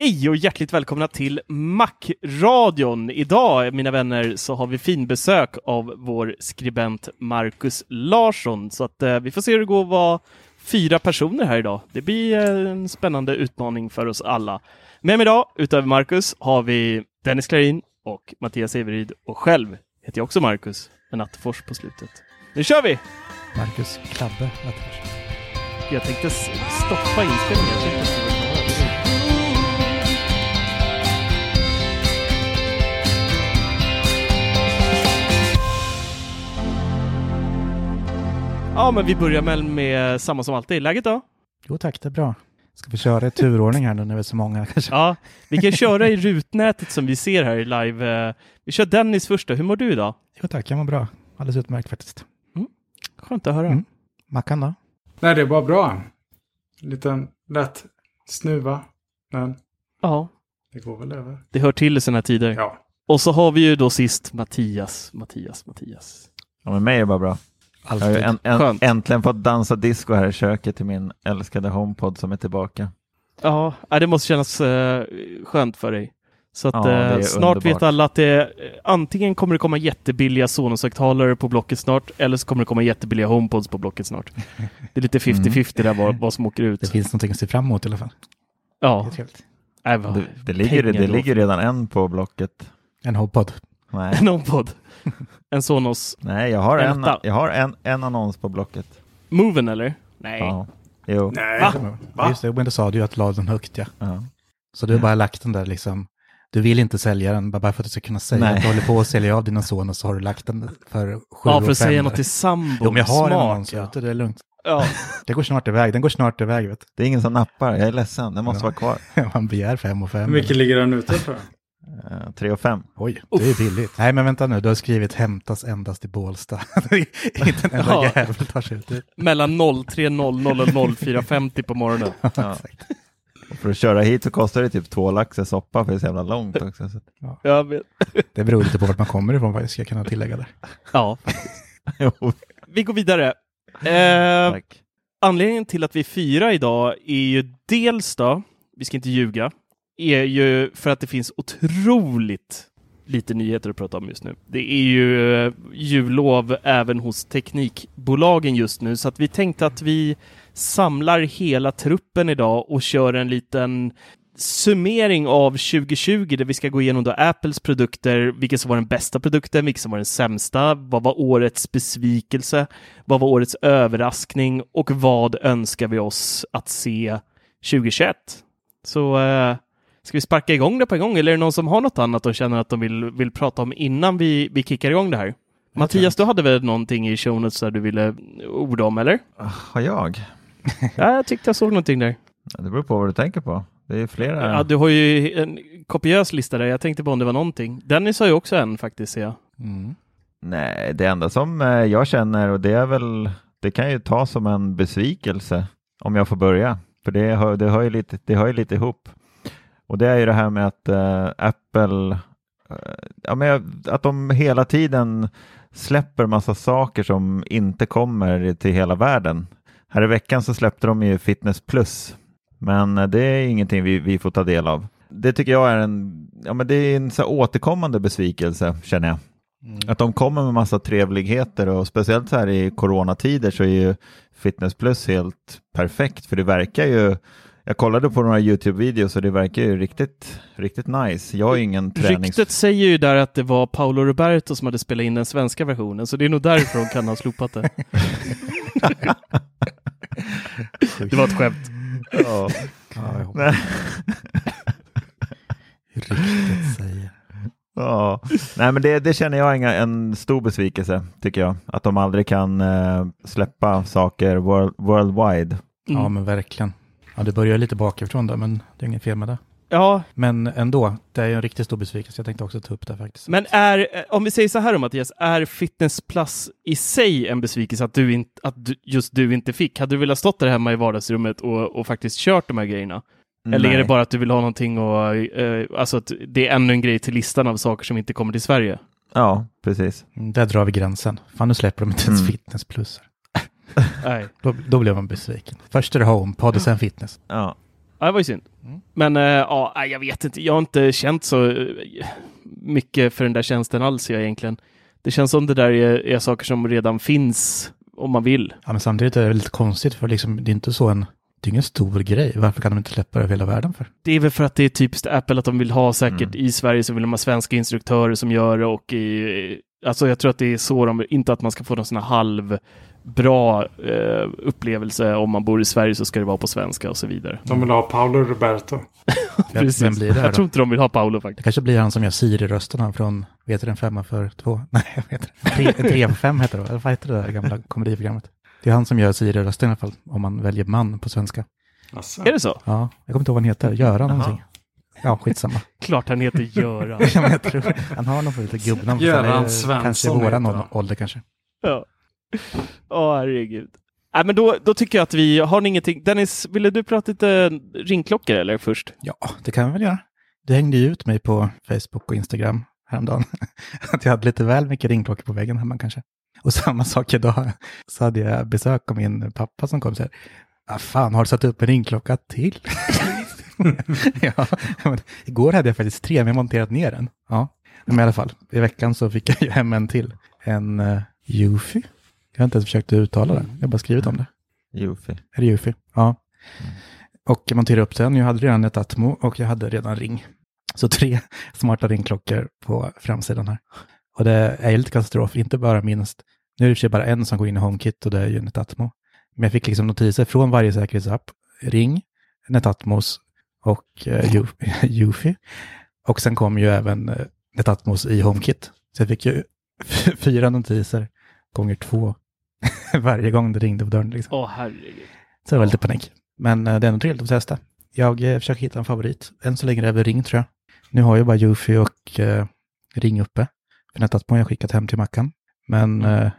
Hej och hjärtligt välkomna till Mac-radion. Idag, mina vänner, så har vi finbesök av vår skribent Marcus Larsson. Så att eh, vi får se hur det går att vara fyra personer här idag. Det blir eh, en spännande utmaning för oss alla. Med mig idag, utöver Marcus, har vi Dennis Klarin och Mattias Everyd och själv heter jag också Marcus med Nattfors på slutet. Nu kör vi! Marcus Klabbe Attefors. Jag tänkte stoppa inspelningen. Ja, men vi börjar väl med samma som alltid. Läget då? Jo tack, det är bra. Ska vi köra i turordning här nu när vi är så många kanske? Ja, vi kan köra i rutnätet som vi ser här live. Eh, Vi kör Dennis först då. Hur mår du idag? Jo tack, jag mår bra. Alldeles utmärkt faktiskt. Skönt att höra. Mm. Mackan då? Nej, det är bara bra. En liten lätt snuva. Men Ja, det går väl över. det hör till i sådana tider. Ja. Och så har vi ju då sist Mattias, Mattias, Mattias. Ja, men mig är det bara bra. Jag har Alltid. ju en, en, äntligen fått dansa disco här i köket till min älskade HomePod som är tillbaka. Ja, det måste kännas eh, skönt för dig. Så att Ja, det eh, snart underbart. vet alla att det eh, antingen kommer det komma jättebilliga Sonos-högtalare på Blocket snart, eller så kommer det komma jättebilliga HomePods på Blocket snart. Det är lite 50-50 där vad, vad som åker ut. Det finns någonting att se fram emot i alla fall. Det Ja, är trevligt. äh, Det, det, ligger, det ligger redan en på Blocket. En HomePod. Nej, en HomePod. En Sonos. Nej jag har, En en, jag har en, en annons på Blocket. Moven eller? Nej. Ja. Jo. Nej. Va? Ja, Just det, men då sa du ju att du la den högt ja. Ja. Så du har bara lagt den där liksom. Du vill inte sälja den bara för att du ska kunna säga Nej. att du håller på att sälja av dina son och så har du lagt den för sju Ja, för att säga något till sambon. Jo, men jag har en Smart, annons ja. ute, det är lugnt. ja. Det går snart iväg, den går snart iväg vet Det är ingen som nappar, jag är ledsen, den måste Ja. vara kvar. Man begär fem och fem. Hur mycket ligger den ute för? Uh, 3 och 5. Oj, det är billigt. Nej, men vänta nu, du har skrivit hämtas endast i Bålsta. inte en enda Ja. jävel tar sig ut. Mellan 03.00 och 04.50 på morgonen. Ja. Och för att köra hit så kostar det typ två lax i soppa för det är så jävla långt också. Så. Jag vet. Det beror lite på vart man kommer ifrån, vad jag ska kunna tillägga där. Ja, vi går vidare. Eh, tack. anledningen till att vi är fyra idag är ju dels då, vi ska inte ljuga, är ju för att det finns otroligt lite nyheter att prata om just nu. Det är ju eh, jullov även hos teknikbolagen just nu, så att vi tänkte att vi samlar hela truppen idag och kör en liten summering av 2020 där vi ska gå igenom då Apples produkter, vilken som var den bästa produkten, vilken som var den sämsta, vad var årets besvikelse, vad var årets överraskning och vad önskar vi oss att se 2021? Så eh, ska vi sparka igång det på en gång eller är det någon som har något annat de känner att de vill, vill prata om innan vi, vi kickar igång det här? Mattias, du hade väl någonting i show notes där du ville orda om, eller? Har jag? Ja, jag tyckte jag såg någonting där. Det beror på vad du tänker på. Det är flera. Ja, du har ju en kopiös lista där. Jag tänkte på om det var någonting. Dennis har ju också en faktiskt, ser jag. Mm. Nej, det enda som eh, jag känner och det är väl, det kan ju ta som en besvikelse om jag får börja. För det hör, det hör, ju, lite, det hör ju lite ihop. Och det är ju det här med att eh, Apple, eh, ja, men att de hela tiden släpper massa saker som inte kommer till hela världen. Här i veckan så släppte de ju Fitness Plus, men eh, det är ingenting vi, vi får ta del av. Det tycker jag är en, ja, men det är en så återkommande besvikelse känner jag. Att de kommer med massa trevligheter och speciellt så här i coronatider så är ju Fitness Plus helt perfekt för det verkar ju jag kollade på några YouTube-videos och det verkar ju riktigt, riktigt nice. Jag har ju ingen tränings... Ryktet säger ju där att det var Paolo Roberto som hade spelat in den svenska versionen, så det är nog därför de kan ha slopat det. det var ett skämt. Ja. Ja, ryktet säger. Ja, nej men det, det känner jag inga, en stor besvikelse tycker jag. Att de aldrig kan eh, släppa saker world, worldwide. Mm. Ja, men verkligen. Ja, det börjar lite bakifrån då, men det är inget fel med det. Ja, Men ändå, det är en riktigt stor besvikelse. Jag tänkte också ta upp det faktiskt. men är, eh, om vi säger så här då Mattias, är Fitness Plus i sig en besvikelse att, du inte, att du, just du inte fick? Hade du velat stått där hemma i vardagsrummet och, och faktiskt kört de här grejerna? Eller är Nej. det bara att du vill ha någonting och, eh, alltså att det är ännu en grej till listan av saker som inte kommer till Sverige? Ja, precis. Mm, Där drar vi gränsen. Fan, nu släpper de inte ens Mm. fitness plus. Nej. Då, då blev man besviken. Först är det HomePod och sen fitness. Ja. Ja, det var ju synd. Mm. Men eh, ja, jag vet inte. Jag har inte känt så eh, mycket för den där tjänsten alls jag egentligen. Det känns som det där är, är saker som redan finns om man vill. Ja, men samtidigt är det lite konstigt för liksom, det är inte så en, det är ingen stor grej. Varför kan de inte släppa det över hela världen för? Det är väl för att det är typiskt Apple att de vill ha säkert Mm. i Sverige så vill de ha svenska instruktörer som gör det och i, alltså jag tror att det är så de, inte att man ska få någon sån här halvbra eh, upplevelse om man bor i Sverige så ska det vara på svenska och så vidare. De vill ha Paolo Roberto. Vem, vem blir det Jag tror inte de vill ha Paolo faktiskt. Det kanske blir han som gör Siri-rösterna från, vet du en femma för två? Nej, jag vet inte. Tre, en tre för fem heter det, eller vad heter det där gamla komediprogrammet? Det är han som gör Siri-rösten i alla fall, om man väljer man på svenska. Alltså. Är det så? Ja, jag kommer inte ihåg vad han heter, Göran någonting. Ja, skitsamma. Klart han heter Göran. ja, men jag tror, han har någon lite gubbnamn. Göran Svensson Kanske i våran ålder kanske. Ja. Åh, herregud. Äh, men då, då tycker jag att vi har ni ingenting. Dennis, ville du prata lite ringklockor eller först? Ja, det kan vi väl göra. Du hängde ju ut mig på Facebook och Instagram häromdagen. Att jag hade lite väl mycket ringklockor på väggen hemma kanske. Och samma sak idag, så hade jag besök av min pappa som kom och sa, ah, fan har du satt upp en ringklocka till? ja, men igår hade jag faktiskt tre, men jag har monterat ner den. Ja, men i alla fall, i veckan så fick jag ju hem en till. En eh, uh, Eufy. Jag har inte ens försökt uttala det, jag har bara skrivit om det. Jofi. Är det Eufy? Ja. Och jag monterade upp den. Jag hade redan ett Atmo och jag hade redan ring. Så tre smarta ringklockor på framsidan här. Och det är ju lite katastrof, inte bara minst. Nu är det i och för sig bara en som går in i HomeKit och det är ju Netatmo. Men jag fick liksom notiser från varje säkerhetsapp. Ring, Netatmos och uh, Eufy. Och sen kom ju även Netatmos i HomeKit. Så jag fick ju fyra notiser gånger två varje gång det ringde på dörren. Liksom. Åh, herregud. Så det var lite panik. Men eh, det är nog trevligt att testa. Jag eh, försöker hitta en favorit. Än så länge är det väl Ring tror jag. Nu har jag bara Eufy och eh, Ring uppe. För Netatmo har jag skickat hem till Mackan. Men eh,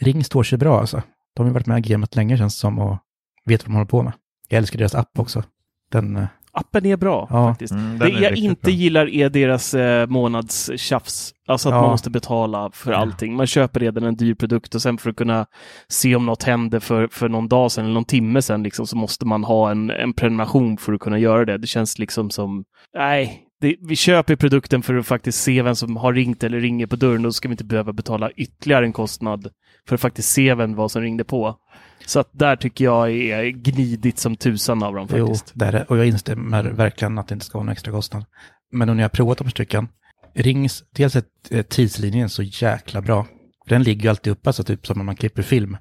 Ring står sig bra alltså. De har ju varit med i gamet länge känns det som och vet vad de håller på med. Jag älskar deras app också. Den, eh, Appen är bra Ja. faktiskt. Mm, Det jag inte bra. gillar är deras eh, månadstjafs. Alltså att Ja. man måste betala för allting. Man köper redan en dyr produkt och sen för att kunna se om något hände för, för någon dag sedan eller någon timme sedan liksom, så måste man ha en, en prenumeration för att kunna göra det. Det känns liksom som, nej, det, vi köper produkten för att faktiskt se vem som har ringt eller ringer på dörren. Då ska vi inte behöva betala ytterligare en kostnad för att faktiskt se vem vad som ringde på. Så att där tycker jag är gnidigt som tusan av dem jo, faktiskt. det är det. Och jag instämmer verkligen att det inte ska vara någon extra kostnad. Men när jag har provat de stycken, Rings, dels är eh, tidslinjen så jäkla bra. Den ligger ju alltid uppe, alltså typ som när man klipper film.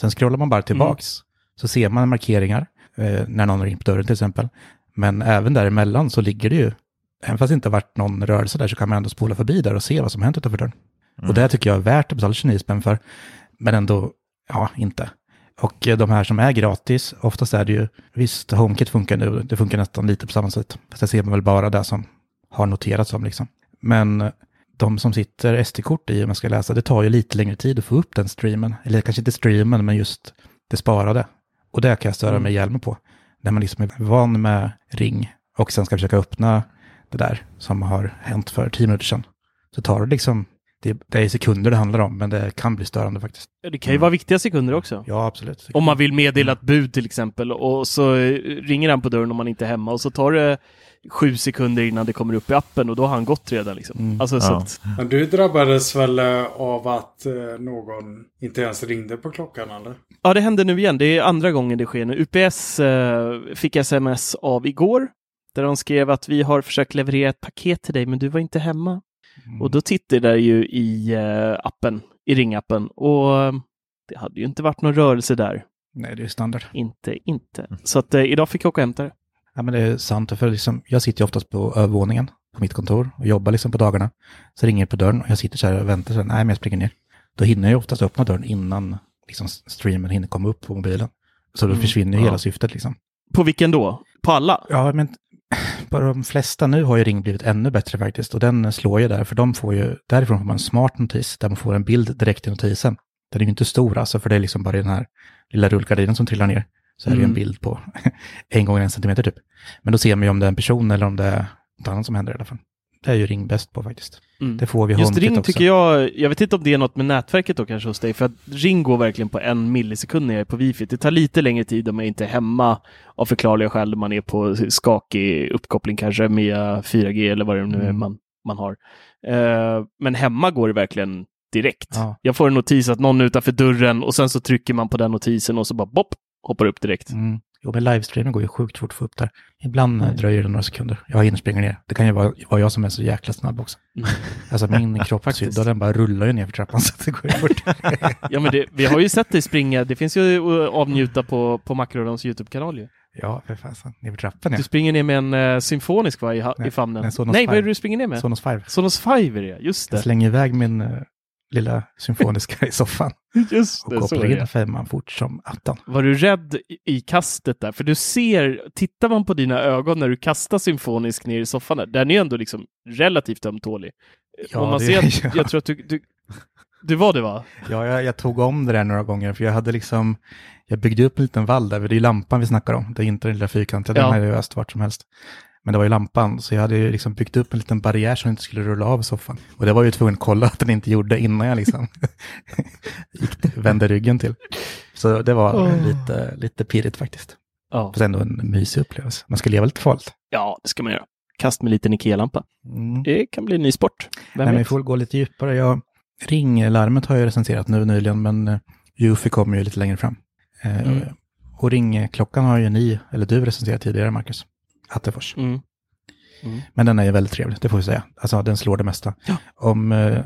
Sen scrollar man bara tillbaks, så ser man markeringar, eh, när någon ringer på dörren till exempel. Men även däremellan så ligger det ju, även fast det inte har varit någon rörelse där så kan man ändå spola förbi där och se vad som hänt utanför dörren. Och det tycker jag är värt att betala 29 spänn för, men ändå, ja, inte. Och eh, de här som är gratis, oftast är det ju, visst, HomeKit funkar nu, det funkar nästan lite på samma sätt. Fast det ser man väl bara det som har noterats om liksom. Men eh, de som sitter SD-kort i, om man ska läsa, det tar ju lite längre tid att få upp den streamen. Eller kanske inte streamen, men just det sparade. Och det kan jag störa mig ihjäl mig på. när man liksom är van med ring och sen ska försöka öppna det där som har hänt för tio minuter sedan. Så tar det liksom, det, det är sekunder det handlar om, men det kan bli störande faktiskt. Det kan ju vara viktiga sekunder också. Ja, absolut. Om man vill meddela ett bud till exempel och så eh, ringer han på dörren om man inte är hemma och så tar det sju sekunder innan det kommer upp i appen och då har han gått redan. Liksom. Mm. Alltså, så Ja. att, Men du drabbades väl eh, av att eh, någon inte ens ringde på klockan eller? ja, det händer nu igen. Det är andra gången det sker nu. UPS eh, fick sms av igår där de skrev att vi har försökt leverera ett paket till dig men du var inte hemma. Mm. Och då tittade jag ju i eh, appen, i ringappen och eh, det hade ju inte varit någon rörelse där. Nej, det är standard. Inte, inte. Så att eh, idag fick jag åka och hämta det. Ja, men det är sant. För liksom, jag sitter ju oftast på övervåningen på mitt kontor och jobbar liksom på dagarna. Så ringer det på dörren och jag sitter så här och väntar. Så här, nej, men jag springer ner. Då hinner jag oftast öppna dörren innan liksom, streamen hinner komma upp på mobilen. Så då Mm, försvinner ju ja. hela syftet liksom. På vilken då? På alla? Ja, men de flesta nu har ju Ring blivit ännu bättre faktiskt. Och den slår ju där, för de får ju, därifrån får man en smart notis där man får en bild direkt i notisen. Den är ju inte stor alltså, för det är liksom bara den här lilla rullgardinen som trillar ner. Så är det ju en Mm. bild på en gånger en centimeter typ. Men då ser man ju om det är en person eller om det är något annat som händer i alla fall. Det är ju Ring bäst på faktiskt. Mm. Det får vi Just Ring också. tycker jag, jag vet inte om det är något med nätverket då kanske hos dig, för att Ring går verkligen på en millisekund när jag är på wifi. Det tar lite längre tid om jag inte är hemma av förklarliga skäl, man är på skakig uppkoppling kanske via 4G eller vad det nu är Mm. man, man har. Eh, men hemma går det verkligen direkt. Ja. Jag får en notis att någon är utanför dörren och sen så trycker man på den notisen och så bara bopp, hoppar upp direkt. Mm. Jo, men livestreamen går ju sjukt fort att få upp där. Ibland eh, Mm. dröjer det några sekunder. Jag hinner springa ner. Det kan ju vara, vara jag som är så jäkla snabb också. Mm. Alltså min Faktiskt. kroppshydda, den bara rullar ju ner för trappan så att det går ju fort. Ja, men det, vi har ju sett dig springa, det finns ju att avnjuta på, på Macradions YouTube-kanal ju. ja, för fasen. Ner för trappan ja. Du springer ner med en uh, symfonisk va, i, ha- Nej, i famnen? Nej, vad är det du springer ner med? Sonos 5. Sonos 5 är det, just Jag det. slänger iväg min eh, lilla symfoniska i soffan Just och det, så kopplar in femman fort som attan. Var du rädd i, kastet där? För du ser, tittar man på dina ögon när du kastar symfonisk ner i soffan där, den är ändå liksom relativt ömtålig. Ja, Om man det- ser att, ja. jag tror att du, du, du var det va? Ja, jag, jag tog om det där några gånger för jag hade liksom, jag byggde upp en liten vall där, för det är lampan vi snackar om, det är inte den lilla fyrkantiga, Ja. den har jag öst vart som helst. Men det var ju lampan, så jag hade ju liksom byggt upp en liten barriär så den inte skulle rulla av soffan. Och det var ju tvungen att kolla att den inte gjorde innan jag liksom gick, vände ryggen till. Så det var Åh. lite, lite pirrigt faktiskt. Ja. Fast ändå en mysig upplevelse. Man ska leva lite farligt. Ja, det ska man göra. Kast med liten Ikea-lampa. Mm. Det kan bli en ny sport. Vem Nej, men vi får gå lite djupare. Jag, ringlarmet har jag recenserat nu nyligen, men uh, Eufy kommer ju lite längre fram. Eh, Mm. Och ringklockan har ju ni, eller du recenserat tidigare, Marcus. Attefors. Mm. Men den är väldigt trevlig, det får vi säga. Alltså den slår det mesta. Ja. Om, eh, Mm.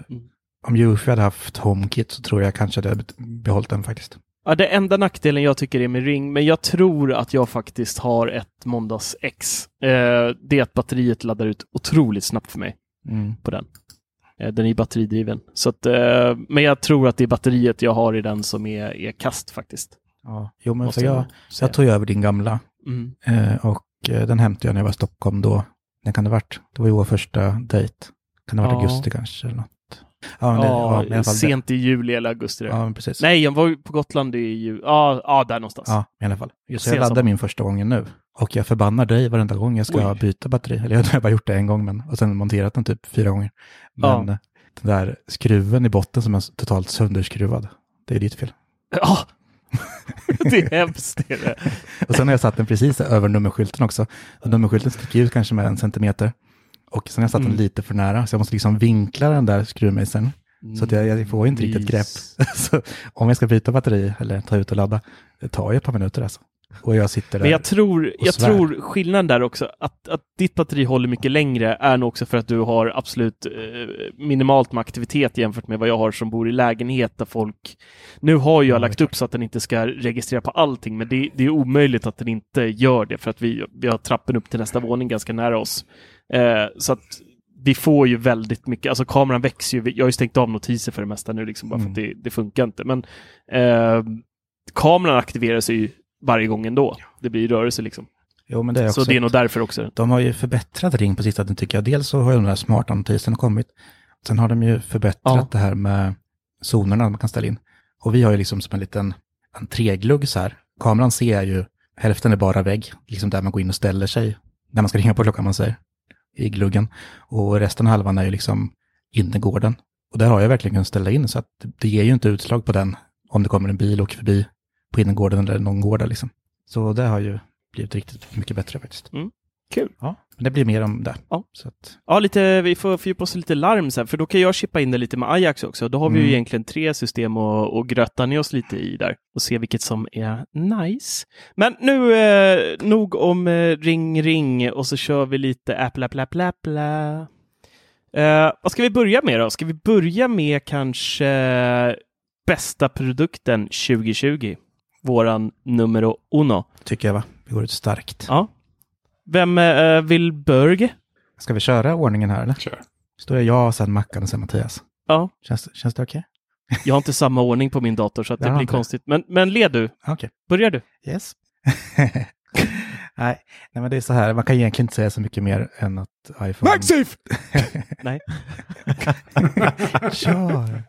om Eufy hade haft HomeKit så tror jag kanske det hade behållit den faktiskt. Ja, det enda nackdelen jag tycker är med Ring, men jag tror att jag faktiskt har ett måndags X. Eh, det är att batteriet laddar ut otroligt snabbt för mig Mm. på den. Eh, den är batteridriven. Så att, eh, men jag tror att det är batteriet jag har i den som är, är kast faktiskt. Ja. Jo, men Måste för jag, säga. jag tog över din gamla Mm. eh, och den hämtade jag när jag var i Stockholm då. När kan det varit? Det var ju vår första dejt. Kan det ha varit Ja. augusti kanske eller något? Ja, det, Ja, ja, i fall det. sent i juli eller augusti. Ja, precis. Nej, jag var på Gotland i juli. Ja, ja, där någonstans. Ja, i alla fall. Just så jag laddar min första gången nu. Och jag förbannar dig varenda gång jag ska Oj. byta batteri. Eller jag har bara gjort det en gång, men, och sen monterat den typ fyra gånger. Men Ja. eh, den där skruven i botten som är totalt sönderskruvad, det är ditt fel. Ja. det är hemskt. Det är det. Och sen har jag satt den precis över nummerskylten också. Och nummerskylten sticker ut kanske med en centimeter. Och sen har jag satt Mm. den lite för nära, så jag måste liksom vinkla den där skruvmejseln. Så att jag, jag får inte riktigt grepp. Så om jag ska byta batteri eller ta ut och ladda, det tar ju ett par minuter alltså. Och jag sitter där. Men jag tror, jag tror skillnaden där också, att, att ditt batteri håller mycket längre är nog också för att du har absolut eh, minimalt med aktivitet jämfört med vad jag har som bor i lägenhet där folk... Nu har jag Ja, lagt upp så att den inte ska registrera på allting, men det, det är omöjligt att den inte gör det för att vi, vi har trappen upp till nästa våning ganska nära oss. Eh, så att vi får ju väldigt mycket, alltså kameran växer ju, jag har ju stängt av notiser för det mesta nu liksom bara för att Mm. det, det funkar inte. Men eh, kameran aktiverar sig ju varje gång ändå. Det blir rörelse liksom. Jo, men det är också Så det är nog därför också. De har ju förbättrat Ring på sistone tycker jag. Dels så har ju de där smarta notiserna kommit. Sen har de ju förbättrat Ja. det här med zonerna man kan ställa in. Och vi har ju liksom som en liten entréglugg så här. Kameran ser ju Hälften är bara vägg, liksom där man går in och ställer sig när man ska ringa på klockan man säger, i gluggen. Och resten av halvan är ju liksom innergården. Och där har jag verkligen kunnat ställa in så att det ger ju inte utslag på den om det kommer en bil och åker förbi på innergården eller någon gård där liksom. Så det har ju blivit riktigt mycket bättre faktiskt. Mm. Kul. Ja, men det blir mer om det. Ja. Så att, Ja, lite, vi får fördjupa oss i lite larm sen, för då kan jag chippa in det lite med Ajax också. Då har vi ju Mm. egentligen tre system och, och grötta ner oss lite i där och se vilket som är nice. Men nu eh, nog om eh, ring ring och så kör vi lite Apple, Apple, Apple, Apple. Eh, vad ska vi börja med då? Ska vi börja med kanske bästa produkten 2020? Våran numero uno. tycker jag va? Det går ut starkt. Ja. Vem eh, vill börja? Ska vi köra ordningen här eller? Kör. Står jag, och sen Mackan och sen Mattias? Ja, Känns, känns det okej? jag har inte samma ordning på min dator så att det Jag blir inte. konstigt. Men, men led du. Okej. Börjar du? Yes. nej, nej, men det är så här, man kan egentligen inte säga så mycket mer än att iPhone... MagSafe! Nej. Kör!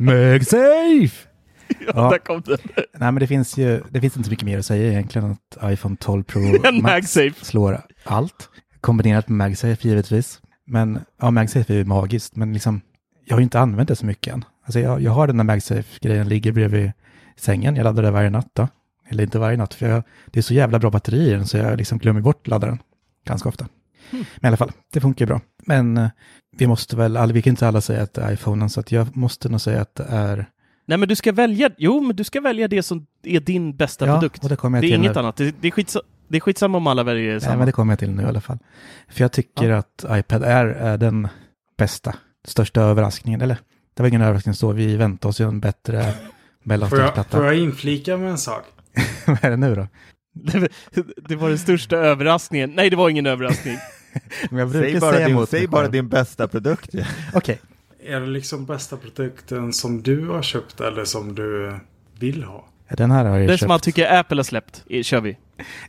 MagSafe! Ja, Ja. där kom den. Nej, men det finns ju, det finns inte så mycket mer att säga egentligen att iPhone 12 Pro MagSafe. slår allt. Kombinerat med MagSafe givetvis. Men ja, MagSafe är ju magiskt, men liksom, jag har ju inte använt det så mycket än. Alltså jag, jag har den där MagSafe-grejen, ligger bredvid sängen, jag laddar det varje natt då. Eller inte varje natt, för jag, det är så jävla bra batteri i den så jag liksom glömmer bort laddaren ganska ofta. Men i alla fall, det funkar ju bra. Men eh, vi måste väl, vi kan inte alla säga att det är iPhonen, så att jag måste nog säga att det är... Nej, men du ska välja. Jo, men du ska välja det som är din bästa Ja, produkt. och det kommer jag det är till inget nu. annat. Det, det, är skits, det är skitsamma om alla väljer Nej, samma. men det kommer jag till nu i alla fall. För jag tycker att iPad Air är den bästa, största överraskningen. Eller, det var ingen överraskning så, vi väntar oss ju en bättre mellanstegsplatta. får jag inflika med en sak? Vad är det nu då? Det, det var den största överraskningen. Nej, det var ingen överraskning. Men jag brukar Säg bara, säga din, säg bara din bästa produkt. Ja. Okej, Är det liksom bästa produkten som du har köpt eller som du vill ha? den här har jag Den köpt. som man tycker Apple har släppt, i- kör vi.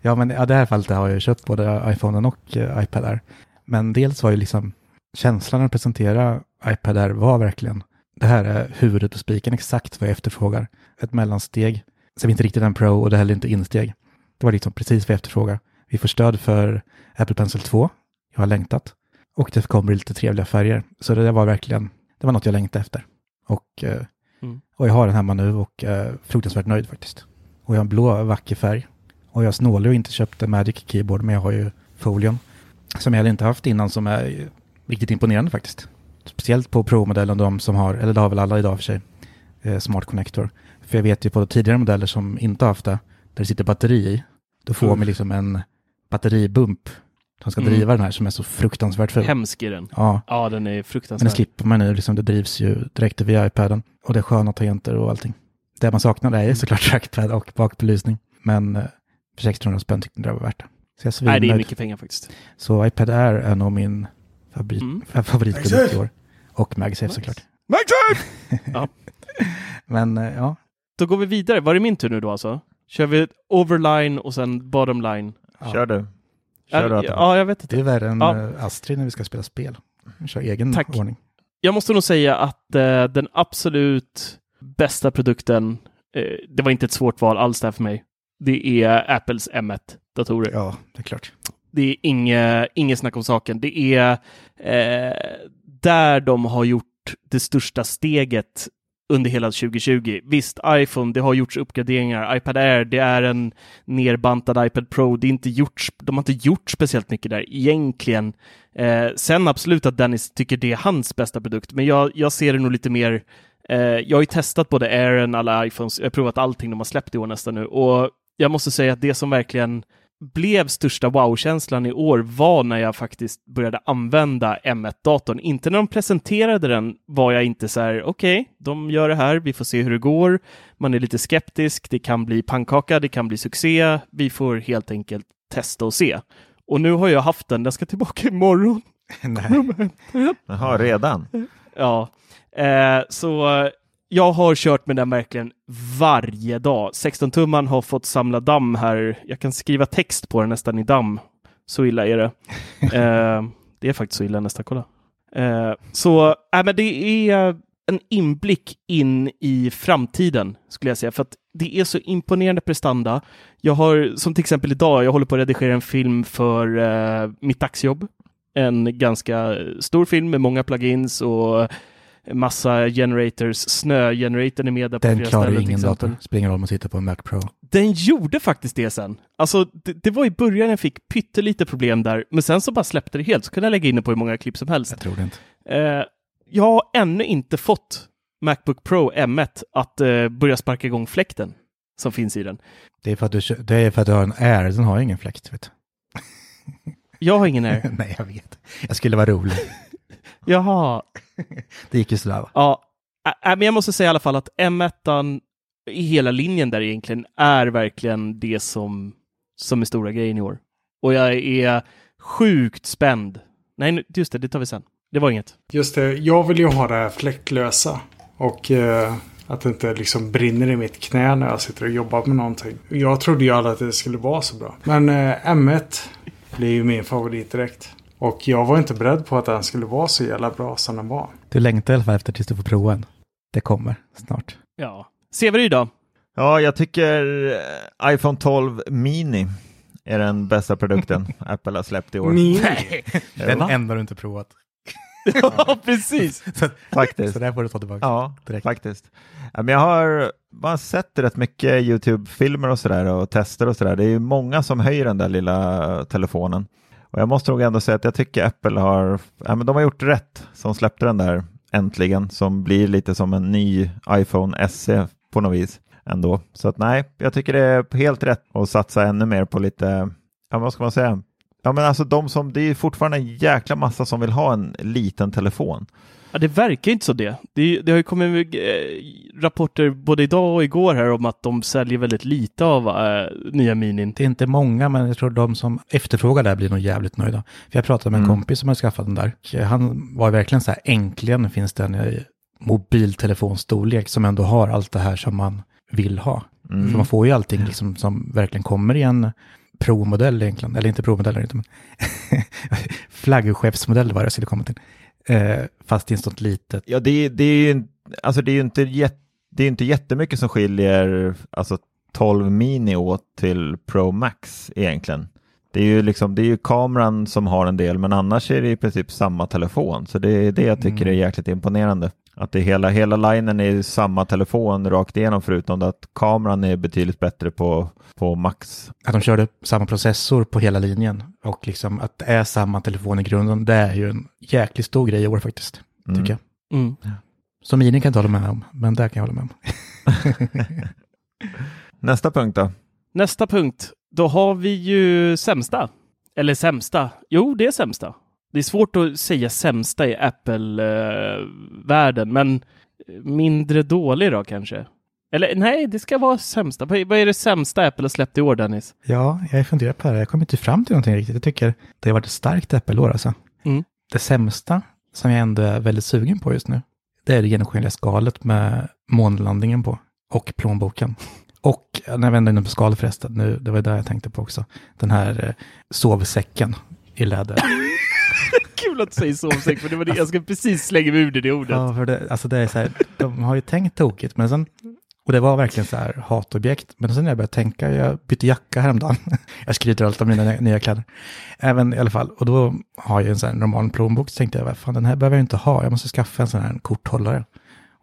Ja, men ja, det här fallet har jag köpt både iPhonen och eh, iPad Air. Men dels var ju liksom känslan att presentera iPad Air var verkligen det här är huvudet på spiken, exakt vad jag efterfrågar. Ett mellansteg, som inte riktigt är en Pro och det är heller inte insteg. Det var liksom precis vad jag efterfrågar. Vi får stöd för Apple Pencil 2, jag har längtat. Och det kommer lite trevliga färger. Så det där var verkligen, det var något jag längtade efter. Och, eh, Mm. och jag har den hemma nu och är fruktansvärt nöjd faktiskt. Och jag har en blå vacker färg. Och jag snålar och inte köpt en Magic Keyboard, men jag har ju folien. Som jag heller inte haft innan, som är eh, riktigt imponerande faktiskt. Speciellt på Pro-modellen, de som har, eller det har väl alla idag för sig, eh, Smart Connector. För jag vet ju på tidigare modeller som inte har haft det, där det sitter batteri i, då får man liksom en batteribump som ska Mm. driva den här som är så fruktansvärt ful. Hemsk är den. Ja, Ja, den är men det fruktansvärd. slipper man nu, liksom, det drivs ju direkt via iPaden. Och det är sköna tangenter och allting. Det man saknar är ju såklart trackpad och bakbelysning. Men eh, för 1600 spänn tyckte jag det var värt det. Så jag är Nej, det är mycket pengar faktiskt. Så iPad Air är nog min favorit, Mm. favoritprodukt i år. Och MagSafe såklart. Ja. Men eh, ja, Då går vi vidare. Var det min tur nu då alltså? Kör vi overline och sen bottom line? Kör du. Ja, ja, jag vet det är inte. värre än Ja. eh, Astrid när vi ska spela spel. Vi kör egen Tack. ordning. Jag måste nog säga att eh, den absolut bästa produkten, eh, det var inte ett svårt val alls där för mig. Det är Apples M1-datorer. Ja, det är klart. Det är inget, inget snack om saken. Det är eh, där de har gjort det största steget under hela 2020. Visst, iPhone, det har gjorts uppgraderingar. iPad Air, det är en nerbantad iPad Pro. Det är inte gjort, de har inte gjort speciellt mycket där egentligen. Eh, sen absolut att Dennis tycker det är hans bästa produkt, men jag, jag ser det nog lite mer eh, jag har ju testat både Airen, alla iPhones, jag har provat allting de har släppt i år nästan nu och jag måste säga att det som verkligen blev största wow-känslan i år var när jag faktiskt började använda M1-datorn. Inte när de presenterade den var jag inte så här, okej, de gör det här, vi får se hur det går. Man är lite skeptisk, det kan bli pannkaka, det kan bli succé. Vi får helt enkelt testa och se. Och nu har jag haft den, den ska tillbaka imorgon. Nej. Jaha, redan? Ja, eh, så jag har kört med den verkligen varje dag. 16-tumman har fått samla damm här. Jag kan skriva text på den nästan i damm. Så illa är det. Eh, det är faktiskt så illa nästan, kolla. Eh, så, äh, men det är en inblick in i framtiden, skulle jag säga, för att det är så imponerande prestanda. Jag har, som till exempel idag, jag håller på att redigera en film för uh, mitt dagsjobb. En ganska stor film med många plugins och massa generators. Snögeneratorn är med där på Den flera klarar ställen ingen dator. Spelar roll om man sitter på en Mac Pro. Den gjorde faktiskt det sen. Alltså, det, det var i början jag fick pyttelite problem där, men sen så bara släppte det helt, så kunde jag lägga in det på hur många klipp som helst. Jag tror det inte. Eh, jag har ännu inte fått Macbook Pro M1 att eh, börja sparka igång fläkten som finns i den. Det är för att du, det är för att du har en Air, den har ingen fläkt. Vet Jag har ingen Air. du. Nej, jag vet. Jag skulle vara rolig. Jaha. Det gick ju sådär va? Ja, äh, men jag måste säga i alla fall att M1 i hela linjen där egentligen är verkligen det som, som är stora grejen i år. Och jag är sjukt spänd. Nej, just det, det tar vi sen. Det var inget. Just det, jag vill ju ha det här fläktlösa. Och eh, att det inte liksom brinner i mitt knä när jag sitter och jobbar med någonting. Jag trodde ju aldrig att det skulle vara så bra. Men eh, M1 blir ju min favorit direkt. Och jag var inte beredd på att den skulle vara så jävla bra som den var. Du längtar i alla fall efter tills du får prova den. Det kommer snart. Ja. Severyd då? Ja, jag tycker eh, iPhone 12 Mini är den bästa produkten Apple har släppt i år. Min... Den enda du inte provat. ja, precis. Så, Faktiskt. så där får du ta tillbaka. Ja, direkt. faktiskt. Men jag har bara sett rätt mycket YouTube-filmer och sådär och tester och sådär. Det är ju många som höjer den där lilla telefonen. Och jag måste nog ändå säga att jag tycker Apple har, ja, men de har gjort rätt som släppte den där äntligen, som blir lite som en ny iPhone SE på något vis ändå. Så att nej, jag tycker det är helt rätt att satsa ännu mer på lite, ja vad ska man säga? Ja men alltså de som, det är fortfarande en jäkla massa som vill ha en liten telefon. Ja, det verkar inte så det. Det, det har ju kommit eh, rapporter både idag och igår här om att de säljer väldigt lite av eh, nya Minin. Det är inte många, men jag tror de som efterfrågar det här blir nog jävligt nöjda. För jag pratade med en Mm. kompis som har skaffat den där. Han var verkligen så här, äntligen finns det en mobiltelefonstorlek som ändå har allt det här som man vill ha. Mm. För man får ju allting liksom som verkligen kommer i en Pro-modell egentligen. Eller inte Pro-modell, inte, men flaggskeppsmodell var det jag skulle komma till. Eh, fast i ett sånt litet. Ja, det, det är ju alltså det är inte, jät, det är inte jättemycket som skiljer alltså 12 mini åt till Pro Max egentligen. Det är ju liksom, det är ju kameran som har en del, men annars är det i princip samma telefon. Så det är det jag tycker är jäkligt imponerande. Att det hela, hela linen är samma telefon rakt igenom förutom att kameran är betydligt bättre på, på Max. Att de körde samma processor på hela linjen. Och liksom att det är samma telefon i grunden. Det är ju en jäkligt stor grej i år faktiskt. Mm. Tycker jag. Mm. Som Mini kan jag inte hålla med om, men där kan jag hålla med om. Nästa punkt då? Nästa punkt. Då har vi ju sämsta. Eller sämsta. Jo, det är sämsta. Det är svårt att säga sämsta i Apple-världen, men mindre dålig då kanske. Eller nej, det ska vara sämsta. Vad är det sämsta Apple har släppt i år, Dennis? Ja, jag funderar på det här. Jag kommer inte fram till någonting riktigt. Jag tycker det har varit ett starkt Apple-år alltså. Mm. Det sämsta som jag ändå är väldigt sugen på just nu, det är det genomskinliga skalet med månlandningen på och plånboken. Och när jag vänder in på skal förresten, nu, det var det jag tänkte på också, den här eh, sovsäcken i läder. Kul att du säger sovsäck, för det var det jag ska precis slänga mig ur det, det ordet. Ja, för det, alltså det är så här, de har ju tänkt tokigt, men sen, och det var verkligen så här hatobjekt, men sen när jag började tänka, jag bytte jacka häromdagen, jag skryter allt om mina nya kläder, även i alla fall, och då har jag en sån här normal plånbok, så tänkte jag, vad fan den här behöver jag inte ha, jag måste skaffa en sån här korthållare.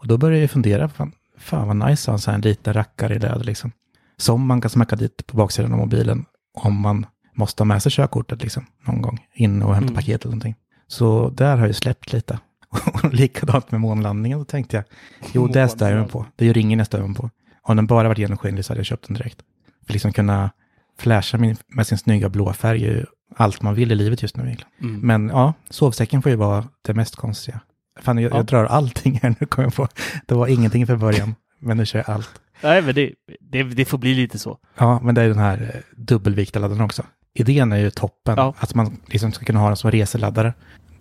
Och då började jag fundera, fan, fan vad nice att ha en sån här liten rackare i läder liksom, som man kan smacka dit på baksidan av mobilen, om man måste ha med sig körkortet liksom, någon gång, in och hämta Mm. paket eller någonting. Så där har jag släppt lite. Och likadant med månlandningen, då tänkte jag, jo det stör jag mig på. Det är ju ringen jag stör mig på. Om den bara varit genomskinlig så hade jag köpt den direkt. För liksom kunna flasha med sin snygga blå färg är ju allt man vill i livet just nu egentligen. Mm. Men ja, sovsäcken får ju vara det mest konstiga. Fan, jag, Ja. jag drar allting här nu, kommer jag på. Det var ingenting för början, men nu kör jag allt. Nej, men det, det, det får bli lite så. Ja, men det är den här eh, dubbelvikta laddaren också. Idén är ju toppen, Ja. att man liksom ska kunna ha den som reseladdare.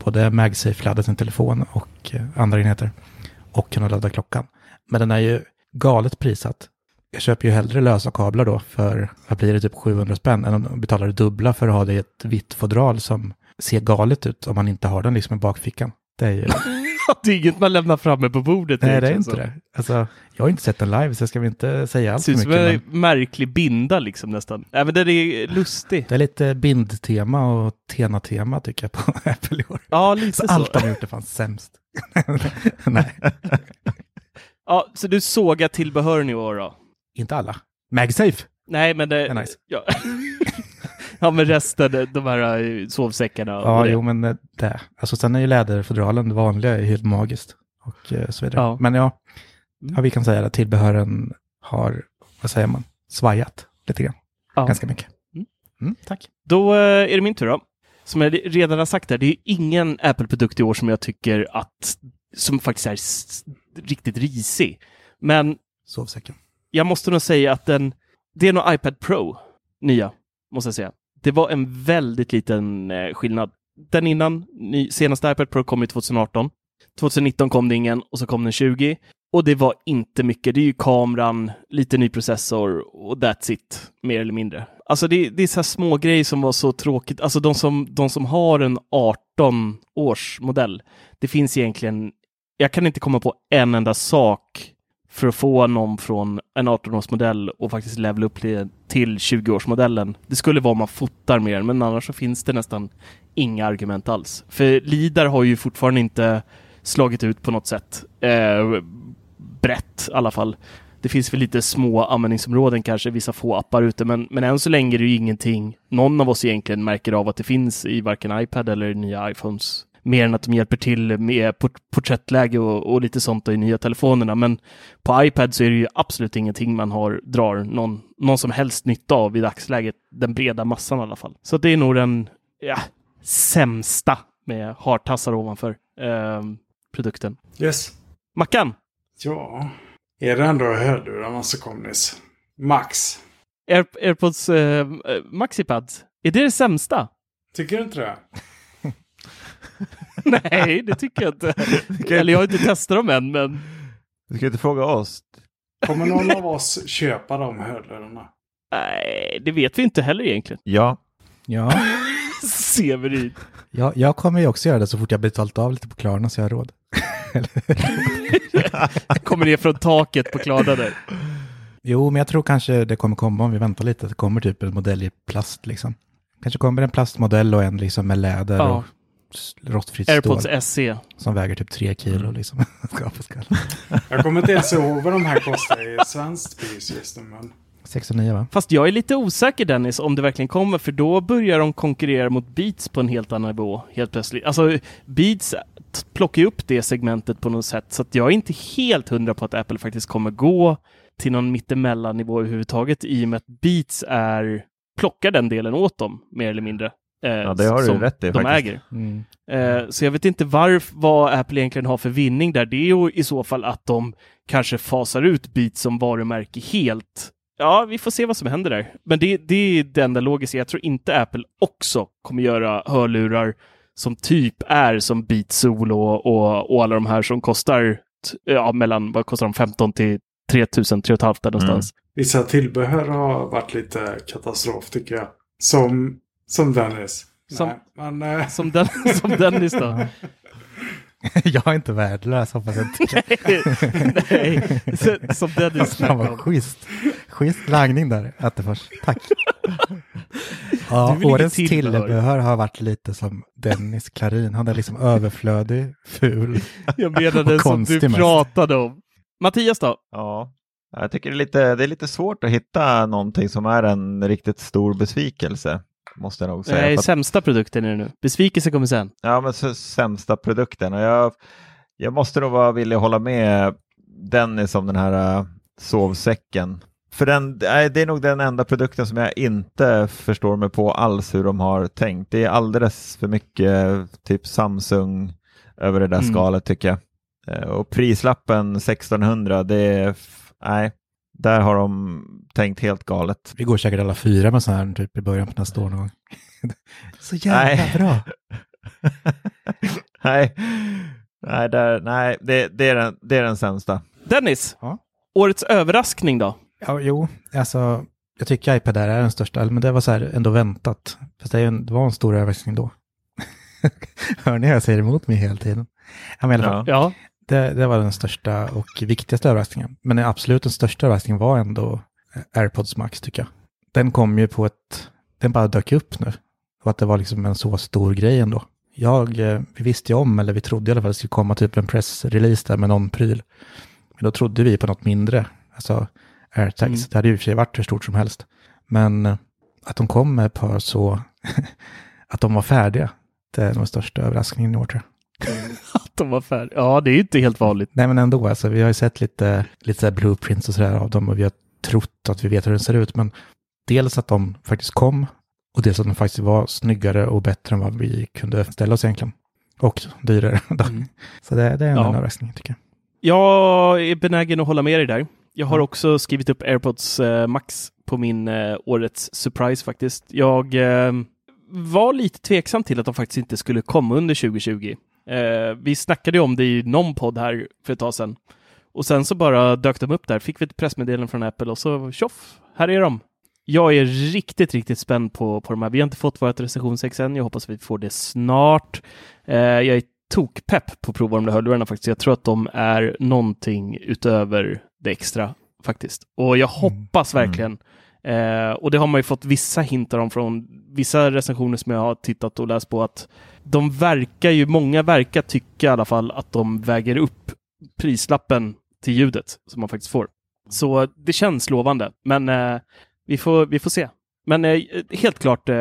Både MagSafe-ladda sin telefon och eh, andra enheter. Och kunna ladda klockan. Men den är ju galet prissatt. Jag köper ju hellre lösa kablar då för, vad blir det, typ 700 spänn, än att betala det dubbla för att ha det i ett vitt fodral som ser galet ut om man inte har den liksom i bakfickan. Det är ju det är inget man lämnar framme på bordet. Nej, det är inte så. det. Alltså, jag har inte sett den live, så jag ska väl inte säga Det allt ser för ut som mycket. en märklig binda liksom nästan. Även den är lustig. det är lite bindtema och Tena-tema tycker jag på Apple i år. Ja, lite Så så. allt de har gjort är fan sämst. Nej, Ja, så du sågar tillbehören i år då? inte alla. MagSafe. Nej, men det... Det är nice. Ja. ja, men resten, de här eh, sovsäckarna. Ja, det. jo, men eh, det. Alltså sen är ju läderfodralen det vanliga är helt magiskt. Och eh, så vidare. Ja. Men ja, Mm. ja, vi kan säga att tillbehören har, vad säger man, svajat lite grann. Ja. Ganska mycket. Mm. Mm, tack. Då eh, är det min tur då. Som jag redan har sagt där, det är ingen Apple-produkt i år som jag tycker att, som faktiskt är riktigt risig. Men Sovsäcken. jag måste nog säga att den, det är nog iPad Pro, nya, måste jag säga. Det var en väldigt liten eh, skillnad. Den innan, ny, senaste iPad Pro kom ju 2018. 2019 kom det ingen och så kom den 20. Och det var inte mycket. Det är ju kameran, lite ny processor och that's it, mer eller mindre. Alltså det, det är så här små grejer som var så tråkigt. Alltså de som, de som har en 18 års modell, det finns egentligen, jag kan inte komma på en enda sak för att få någon från en 18-årsmodell och faktiskt levela upp till till 20-årsmodellen. Det skulle vara om man fotar mer, men annars så finns det nästan inga argument alls. För LIDAR har ju fortfarande inte slagit ut på något sätt. Eh, brett i alla fall. Det finns väl lite små användningsområden kanske, vissa få appar ute, men, men än så länge är det ju ingenting någon av oss egentligen märker av att det finns i varken iPad eller nya iPhones. Mer än att de hjälper till med port porträttläge och, och lite sånt i nya telefonerna. Men på iPad så är det ju absolut ingenting man har, drar någon, någon som helst nytta av i dagsläget. Den breda massan i alla fall. Så det är nog den ja, sämsta med hartassar ovanför eh, produkten. Yes. Mackan, Ja. Är det ändå hörlurarna som kom nyss? Max. Air, AirPods eh, eh, Maxipads, är det det sämsta? Tycker du inte det? Nej, det tycker jag inte. Eller jag har inte testat dem än, men Du ska inte fråga oss. Kommer någon av oss köpa de hörlurarna? nej, det vet vi inte heller egentligen. Ja, Ja, Severin. jag, jag kommer ju också göra det så fort jag betalt av lite på Klarna så jag har råd. Kommer ner från taket på Klarna där. Jo, men jag tror kanske det kommer komma om vi väntar lite. Att det kommer typ en modell i plast liksom. Kanske kommer en plastmodell och en liksom med läder Ja. och rostfritt AirPods stål. SE. Som väger typ tre kilo liksom. På skall. Jag kommer inte ens ihåg vad de här kostar i svenskt pris just nu. Men 609 va? Fast jag är lite osäker Dennis om det verkligen kommer, för då börjar de konkurrera mot Beats på en helt annan nivå helt plötsligt. Alltså Beats plockar ju upp det segmentet på något sätt, så att jag är inte helt hundra på att Apple faktiskt kommer gå till någon mittemellan nivå överhuvudtaget i och med att Beats är plockar den delen åt dem, mer eller mindre. Eh, Ja, det har du som rätt i de faktiskt. äger. Mm. Eh, Så jag vet inte varf, vad Apple egentligen har för vinning där. Det är ju i så fall att de kanske fasar ut Beats som varumärke helt. Ja, vi får se vad som händer där. Men det, det är det enda logiska. Jag tror inte Apple också kommer göra hörlurar som typ är som Beats Solo och, och, och alla de här som kostar ja, mellan, vad kostar de, 15 till 3000, 3 500 där någonstans. vissa tillbehör har varit lite katastrof tycker jag. Som, som Dennis. Som- Nej, men, eh, Som, den, som Dennis då. jag är inte värdelös hoppas jag inte. Nej, så- som Dennis. Fan vad schysst. Schysst lagning där, Attefors. Tack. Ja, årets tillbehör. har varit lite som Dennis Klarin. Han är liksom överflödig, ful. Jag menade Och som du mest. pratade om. Mattias då? ja. Jag tycker det är, lite, det är lite svårt att hitta någonting som är en riktigt stor besvikelse. Måste jag nog säga. Nej, sämsta produkten är det nu. Besvikelse kommer sen. Ja, men så, sämsta produkten. Och jag, jag måste nog vara villig att hålla med Dennis om den här uh, sovsäcken. För den, det är nog den enda produkten som jag inte förstår mig på alls hur de har tänkt. Det är alldeles för mycket typ Samsung över det där Mm. skalet tycker jag. Eh, Och prislappen 1600, det är, nej, där har de tänkt helt galet. Vi går käkar alla fyra med sån här typ i början på nästa år någon gång. Så jävla Nej. bra. nej, nej, där, nej det, det, är den, det är den sämsta. Dennis, Ja. årets överraskning då? Ja, jo, alltså jag tycker iPad är den största, men det var så här ändå väntat. Fast det, en, det var en stor överraskning då. Hör ni hur jag säger emot mig hela tiden? Ja, men i alla fall, Ja, det, det var den största och viktigaste överraskningen. Men absolut den största överraskningen var ändå AirPods Max tycker jag. Den kom ju på ett, den bara dök upp nu. Och att det var liksom en så stor grej ändå. Jag, eh, vi visste ju om, eller vi trodde i alla fall att det skulle komma typ en pressrelease där med någon pryl. Men då trodde vi på något mindre, alltså AirTags. Mm. Det hade ju i och för sig varit hur stort som helst. Men eh, att de kom med ett par så, att de var färdiga, det är nog den största överraskningen i år tror jag. att de var färdiga. Ja, det är ju inte helt vanligt. Nej men ändå, alltså, vi har ju sett lite, lite så blueprints och sådär av dem och vi har trott att vi vet hur den ser ut. Men dels att de faktiskt kom och dels att de faktiskt var snyggare och bättre än vad vi kunde ställa oss egentligen. Och dyrare. Mm. Så det, det är en Ja. överraskning tycker jag. Jag är benägen att hålla med dig där. Jag har också skrivit upp AirPods eh, Max på min eh, årets surprise faktiskt. Jag eh, var lite tveksam till att de faktiskt inte skulle komma under 2020. Eh, vi snackade ju om det i någon podd här för ett tag sedan. Och sen så bara dök de upp där. Fick vi ett pressmeddelande från Apple och så tjoff, här är de. Jag är riktigt, riktigt spänd på, på de här. Vi har inte fått vårt recensionsex än. Jag hoppas att vi får det snart. Eh, jag är tokpepp på att prova de där hörlurarna faktiskt. Jag tror att de är någonting utöver det extra faktiskt. Och jag hoppas verkligen, eh, och det har man ju fått vissa hintar om från vissa recensioner som jag har tittat och läst på, att de verkar ju, många verkar tycka i alla fall att de väger upp prislappen till ljudet som man faktiskt får. Så det känns lovande, men eh, vi, får, vi får se. Men eh, helt klart eh,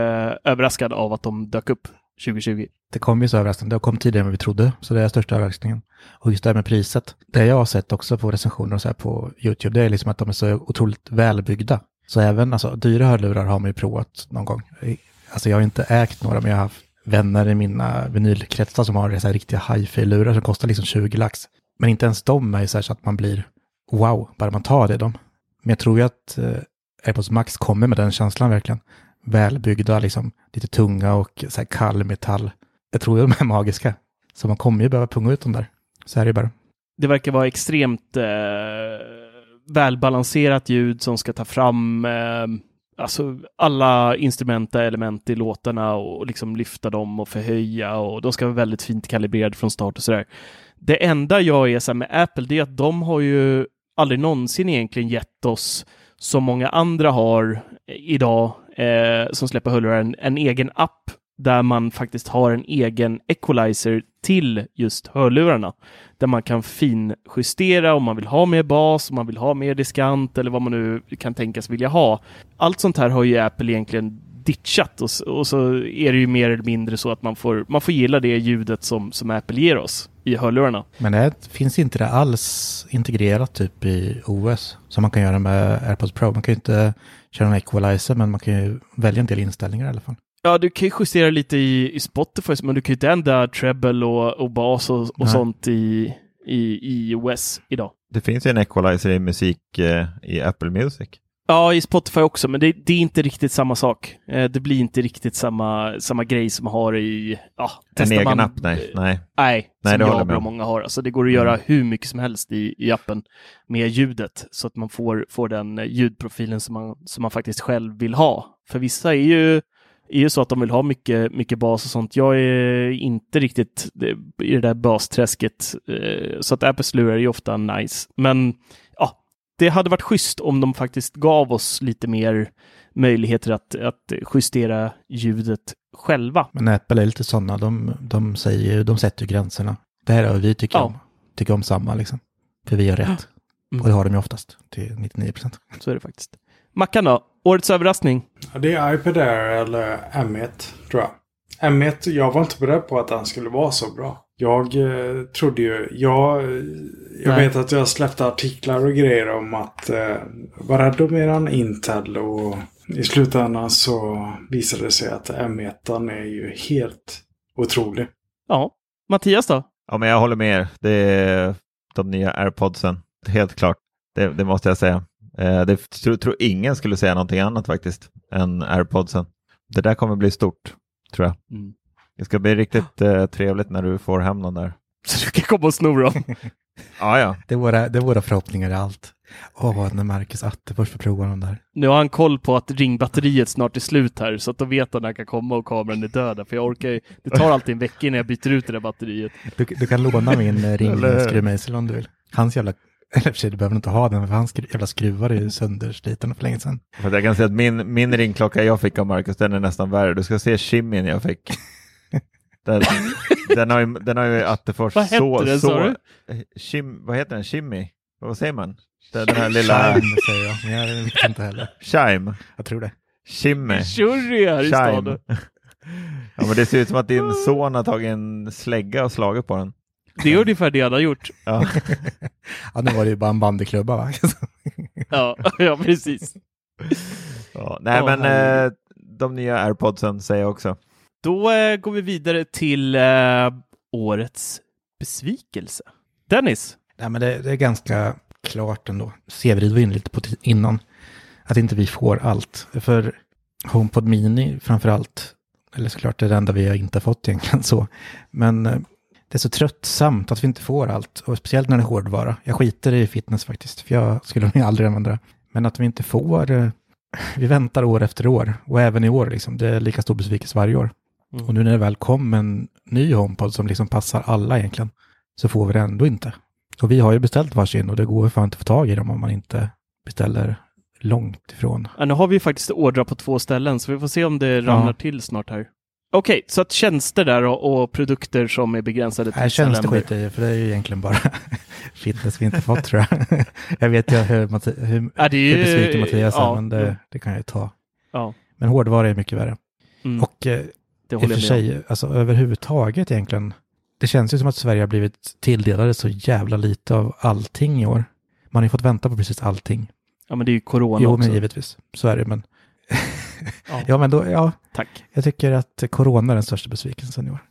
överraskad av att de dök upp 2020. Det kom ju så överraskande. Det kom tidigare än vad vi trodde, så det är största överraskningen. Och just det här med priset. Det jag har sett också på recensioner och så här på YouTube, det är liksom att de är så otroligt välbyggda. Så även alltså, dyra hörlurar har man ju provat någon gång. Alltså jag har inte ägt några, men jag har haft vänner i mina vinylkretsar som har så här riktiga hifi-lurar som kostar liksom 20 lax. Men inte ens de är ju så så att man blir wow, bara man tar det. dem. Men jag tror ju att eh, AirPods Max kommer med den känslan verkligen. Välbyggda, liksom lite tunga och så här kall metall. Jag tror de är magiska. Så man kommer ju behöva punga ut dem där. Så är det ju bara. det verkar vara extremt eh, välbalanserat ljud som ska ta fram eh, alltså alla instrumenta element i låtarna och liksom lyfta dem och förhöja och de ska vara väldigt fint kalibrerade från start och sådär. Det enda jag är så med Apple, det är att de har ju aldrig någonsin egentligen gett oss som många andra har eh, idag eh, som släpper hörlurar en, en egen app där man faktiskt har en egen equalizer till just hörlurarna. Där man kan finjustera om man vill ha mer bas, om man vill ha mer diskant eller vad man nu kan tänkas vilja ha. Allt sånt här har ju Apple egentligen ditchat och, och så är det ju mer eller mindre så att man får, man får gilla det ljudet som, som Apple ger oss i hörlurarna. Men det finns inte det alls integrerat typ i OS som man kan göra med AirPods Pro. Man kan ju inte köra en equalizer men man kan ju välja en del inställningar i alla fall. Ja, du kan ju justera lite i, i Spotify, men du kan ju inte ändra treble och, och bas och, och sånt i, i, i OS idag. Det finns ju en equalizer i musik eh, i Apple Music. Ja, i Spotify också, men det, det är inte riktigt samma sak. Eh, det blir inte riktigt samma, samma grej som man har i... Ja, En egen man, app? Nej. nej. Nej, Nej, som det jag och många har. Alltså det går att göra Mm. hur mycket som helst i, i appen med ljudet så att man får, får den eh, ljudprofilen som man, som man faktiskt själv vill ha. För vissa är ju, är ju så att de vill ha mycket, mycket bas och sånt. Jag är inte riktigt i det där basträsket. eh, Så att Apples lurar är ju ofta nice. Men ja, det hade varit schysst om de faktiskt gav oss lite mer möjligheter att, att justera ljudet själva. Men Apple är lite sådana, de, de, säger, de sätter ju gränserna. Det här är vad vi tycker Ja. om. Tycker om samma liksom. För vi har rätt. Mm. Och det har de ju oftast till 99 procent. Så är det faktiskt. Mackan då? Årets överraskning? Ja, det är iPad Air eller M1 tror jag. M1, jag var inte beredd på att den skulle vara så bra. Jag eh, trodde ju, jag, eh, jag Nej. vet att jag släppte artiklar och grejer om att eh, vara rädd om eran Intel och i slutändan så visade det sig att M1 är ju helt otrolig. Ja. Mattias då? Ja, men jag håller med er. Det är de nya airpodsen. Helt klart. Det, det måste jag säga. Eh, det tror, tror ingen skulle säga någonting annat faktiskt än airpodsen. Det där kommer bli stort, tror jag. Mm. Det ska bli riktigt eh, trevligt när du får hem den där. Så du kan komma och sno dem. Ja, ja. Det är våra, det är våra förhoppningar i allt. Åh, när Marcus Attefors får prova de där. Nu har han koll på att ringbatteriet snart är slut här, så att då vet han när han kan komma och kameran är död. För jag orkar ju, det tar alltid en vecka innan jag byter ut det där batteriet. Du, du kan låna min eh, ringskruvmejsel om du vill. Hans jävla, eller för sig du behöver inte ha den, för hans skru- jävla skruvar är ju sönderslitna för länge sedan. För jag kan säga att min, min ringklocka jag fick av Marcus, den är nästan värre. Du ska se shimmin jag fick. Den, den har ju, den har ju Attefors Vad hette så... den, så? Shim, vad heter den? Shimmy? Vad säger man? Den, den här lilla... Chime, säger jag, men jag vet inte heller. Chime. Jag tror det. Shimmy. Shurry här i staden. Ja, men det ser ut som att din son har tagit en slägga och slagit på den. Det är ungefär det han har gjort. Ja. Ja, nu var det ju bara en bandyklubba va? Ja, ja precis. Ja, nej, men herregud. eh, de nya airpodsen säger jag också. Då eh, går vi vidare till eh, årets besvikelse. Dennis, Nej, men det, det är ganska klart ändå. Severid var inne lite på innan. Att inte vi får allt. För HomePod Mini framför allt. Eller såklart det är det enda vi har inte fått egentligen så. Men det är så tröttsamt att vi inte får allt. Och speciellt när det är hårdvara. Jag skiter i fitness faktiskt. För jag skulle nog aldrig använda det. Men att vi inte får. eh, Vi väntar år efter år. Och även i år liksom. Det är lika stor besvikelse varje år. Mm. Och nu när det väl kom en ny HomePod som liksom passar alla egentligen. Så får vi det ändå inte. Och vi har ju beställt varsin och det går ju fan inte att få tag i dem om man inte beställer långt ifrån. ja, nu har vi ju faktiskt ordrar på två ställen, så vi får se om det ramlar Ja. till snart här. Okej, så att tjänster där och, och produkter som är begränsade till Nej, tjänster december. skiter jag för det är ju egentligen bara fitness vi inte fått tror jag. jag vet ju hur, Matti- hur, Ja, är hur ju... besviken Mattias är, ja, men det, det kan jag ju ta. Ja, Men hårdvara är mycket värre. mm, Och eh, det i och för sig, alltså överhuvudtaget egentligen, det känns ju som att Sverige har blivit tilldelade så jävla lite av allting i år. Man har ju fått vänta på precis allting. Ja, men det är ju corona jo, också. men givetvis. Så är det, men... Ja. ja, men då, ja, Tack. jag tycker att corona är den största besvikelsen i år.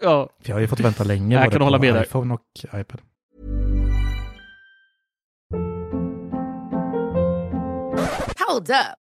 Ja, För jag har ju fått vänta länge Jag både kan på hålla med där. iPhone och iPad. Hold up.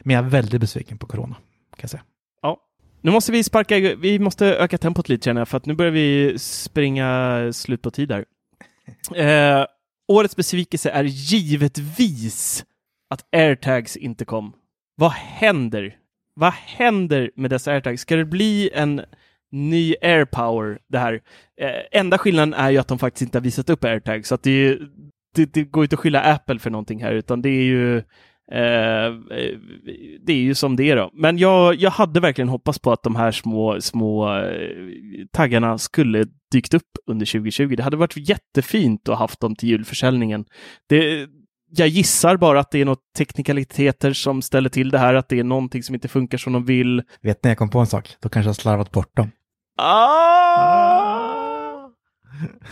Men jag är väldigt besviken på corona, kan jag säga. Ja. Nu måste vi sparka, vi måste öka tempot lite känner jag, för att nu börjar vi springa slut på tid här. Eh, årets besvikelse är givetvis att airtags inte kom. Vad händer? Vad händer med dessa airtags? Ska det bli en ny airpower det här? Eh, enda skillnaden är ju att de faktiskt inte har visat upp airtags, så att det, det, det går inte att skylla Apple för någonting här, utan det är ju Eh, det är ju som det är då. Men jag, jag hade verkligen hoppats på att de här små, små eh, taggarna skulle dykt upp under 2020. Det hade varit jättefint att haft dem till julförsäljningen. Det, jag gissar bara att det är något teknikaliteter som ställer till det här, att det är någonting som inte funkar som de vill. Vet ni, jag kom på en sak. Då kanske jag har slarvat bort dem. Ah!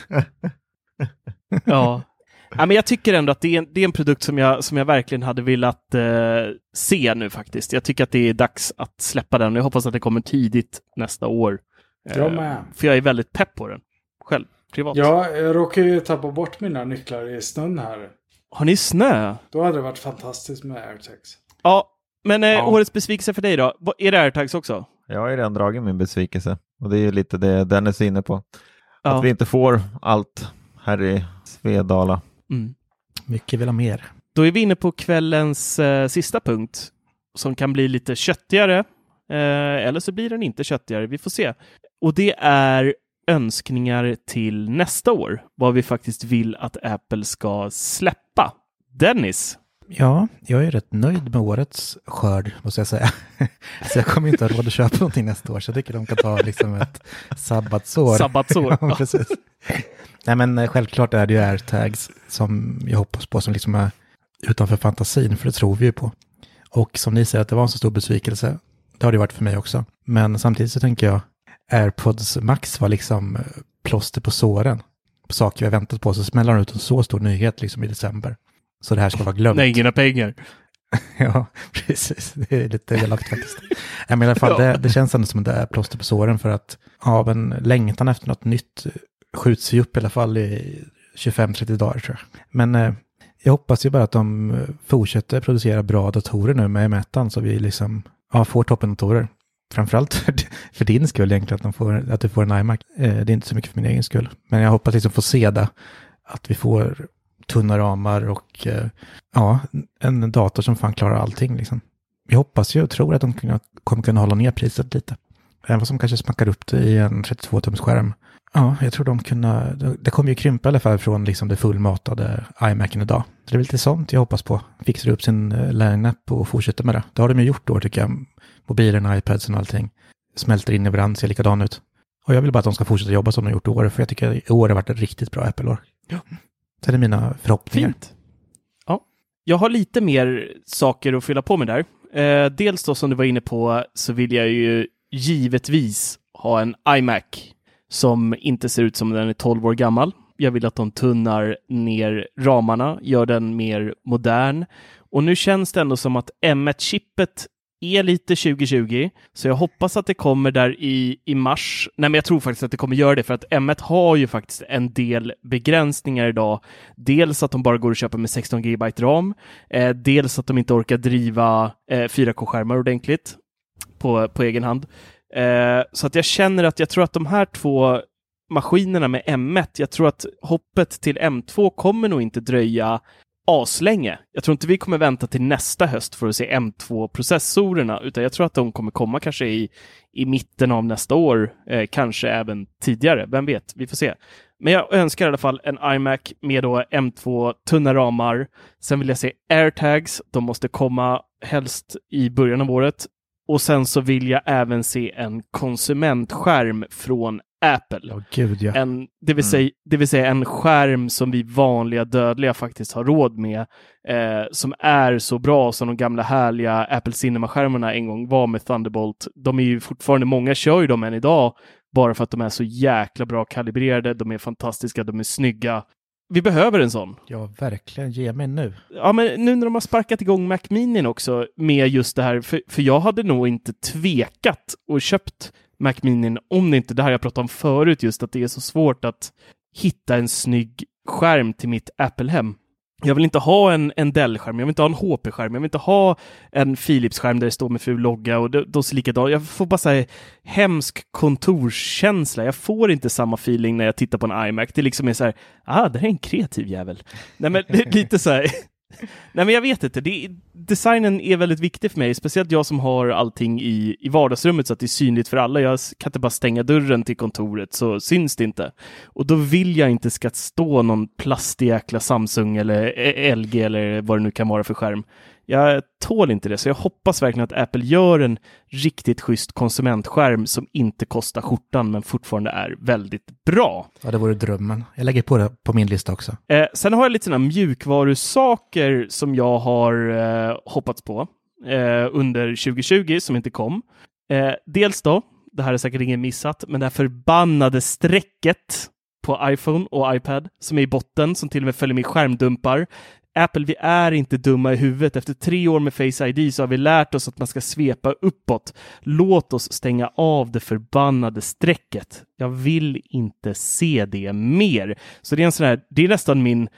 ja. Ja, men jag tycker ändå att det är en, det är en produkt som jag, som jag verkligen hade velat eh, se nu faktiskt. Jag tycker att det är dags att släppa den. Jag hoppas att det kommer tidigt nästa år. Eh, Jag med. För jag är väldigt pepp på den. Själv, privat. Ja, jag råkar ju tappa bort mina nycklar i snön här. Har ni snö? Då hade det varit fantastiskt med airtags. Ja, men eh, Ja. årets besvikelse för dig då? Är det airtags också? Jag har ju redan dragit min besvikelse och det är ju lite det Dennis är inne på. Ja. Att vi inte får allt här i Svedala. Mm. Mycket vill ha mer. Då är vi inne på kvällens eh, sista punkt som kan bli lite köttigare. Eh, eller så blir den inte köttigare. Vi får se. Och det är önskningar till nästa år. Vad vi faktiskt vill att Apple ska släppa. Dennis? Ja, jag är rätt nöjd med årets skörd, måste jag säga. så jag kommer inte ha råd att köpa någonting nästa år, så jag tycker de kan ta liksom ett sabbatsår. Sabbatsår. ja, precis. Nej, men eh, självklart är det ju airtags som jag hoppas på, som liksom är utanför fantasin, för det tror vi ju på. Och som ni säger att det var en så stor besvikelse, det har det varit för mig också. Men samtidigt så tänker jag, airpods max var liksom eh, plåster på såren. På saker vi har väntat på, så smäller de ut en så stor nyhet liksom i december. Så det här ska vara glömt. Nej, inga pengar. ja, precis. Det är lite elakt faktiskt. Men i alla fall, det, det känns ändå som att det är plåster på såren för att av en längtan efter något nytt skjuts ju upp i alla fall i 25-30 dagar tror jag. Men eh, jag hoppas ju bara att de eh, fortsätter producera bra datorer nu med m så vi liksom ja, får toppendatorer. Framförallt för, för din skull egentligen, att, de får, att du får en iMac. Eh, det är inte så mycket för min egen skull. Men jag hoppas liksom få se det. Att vi får tunna ramar och eh, ja, en dator som fan klarar allting. Liksom. Jag hoppas ju och tror att de kommer kunna hålla ner priset lite. Även vad som kanske smackar upp det i en 32-tumsskärm. Ja, jag tror de kunna, det kommer ju krympa i alla fall från liksom det fullmatade iMacen idag. Så det är lite sånt jag hoppas på. Fixar upp sin eh, line-up och fortsätter med det. Det har de ju gjort då tycker jag. Mobilen, iPadsen och allting. Smälter in i varandra, ser likadan ut. Och jag vill bara att de ska fortsätta jobba som de gjort i år, för jag tycker i år har varit ett riktigt bra Apple-år. Ja. Det är mina förhoppningar. Fint. Ja. Jag har lite mer saker att fylla på med där. Eh, dels då som du var inne på så vill jag ju givetvis ha en iMac som inte ser ut som den är 12 år gammal. Jag vill att de tunnar ner ramarna, gör den mer modern. Och nu känns det ändå som att M1-chippet är lite 2020, så jag hoppas att det kommer där i, i mars. Nej, men jag tror faktiskt att det kommer göra det, för att M1 har ju faktiskt en del begränsningar idag. Dels att de bara går att köpa med 16 GB ram, eh, dels att de inte orkar driva eh, 4K-skärmar ordentligt på, på egen hand. Eh, så att jag känner att jag tror att de här två maskinerna med M1, jag tror att hoppet till M2 kommer nog inte dröja aslänge. Jag tror inte vi kommer vänta till nästa höst för att se M2-processorerna, utan jag tror att de kommer komma kanske i, i mitten av nästa år, eh, kanske även tidigare. Vem vet? Vi får se. Men jag önskar i alla fall en iMac med då M2 tunna ramar. Sen vill jag se AirTags. De måste komma helst i början av året. Och sen så vill jag även se en konsumentskärm från Apple. Oh, Gud, ja. en, det, vill mm. säga, det vill säga en skärm som vi vanliga dödliga faktiskt har råd med, eh, som är så bra som de gamla härliga Apple Cinema-skärmarna en gång var med Thunderbolt. De är ju fortfarande, många kör ju dem än idag, bara för att de är så jäkla bra kalibrerade, de är fantastiska, de är snygga. Vi behöver en sån. Ja, verkligen. Ge mig nu. Ja, men nu när de har sparkat igång Mac Mini också med just det här, för, för jag hade nog inte tvekat och köpt Mac Mini om det inte det här jag pratade om förut, just att det är så svårt att hitta en snygg skärm till mitt Apple-hem. Jag vill inte ha en, en Dell-skärm, jag vill inte ha en HP-skärm, jag vill inte ha en Philips-skärm där det står med ful logga och de ser likadant. Jag får bara så hemsk kontorskänsla. Jag får inte samma feeling när jag tittar på en iMac. Det liksom är så här, ah, det här är en kreativ jävel. Nej, men lite så här, Nej, men jag vet inte. Det, designen är väldigt viktig för mig, speciellt jag som har allting i, i vardagsrummet så att det är synligt för alla. Jag kan inte bara stänga dörren till kontoret så syns det inte. Och då vill jag inte ska stå någon plastig jäkla Samsung eller LG eller vad det nu kan vara för skärm. Jag tål inte det, så jag hoppas verkligen att Apple gör en riktigt schysst konsumentskärm som inte kostar skjortan men fortfarande är väldigt bra. Ja, det vore drömmen. Jag lägger på det på min lista också. Eh, sen har jag lite sådana mjukvarusaker som jag har eh, hoppats på eh, under 2020 som inte kom. Eh, dels då, det här är säkert ingen missat, men det här förbannade strecket på iPhone och iPad som är i botten, som till och med följer med skärmdumpar. Apple, vi är inte dumma i huvudet. Efter tre år med Face ID så har vi lärt oss att man ska svepa uppåt. Låt oss stänga av det förbannade strecket. Jag vill inte se det mer. Så det är en sån här, det är nästan min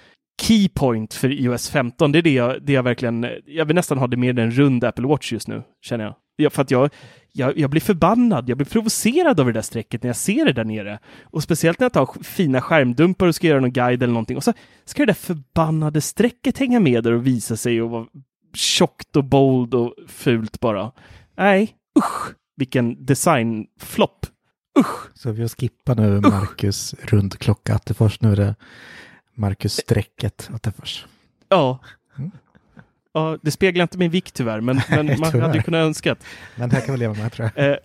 keypoint för iOS 15. Det är det jag, det jag verkligen, jag vill nästan ha det mer än en rund Apple Watch just nu, känner jag. Ja, för att jag, jag, jag, blir förbannad, jag blir provocerad över det där strecket när jag ser det där nere. Och speciellt när jag tar fina skärmdumpar och ska göra någon guide eller någonting och så ska det där förbannade strecket hänga med där och visa sig och vara tjockt och bold och fult bara. Nej, usch, vilken designflopp. Usch! Så vi skippar nu Marcus rundklocka Attefors. Nu är det Marcus strecket Attefors. Ja. Mm. Ja. Det speglar inte min vikt tyvärr, men, men man Tyvärr. hade ju kunnat önskat. Men det här kan vi leva med tror jag. Eh,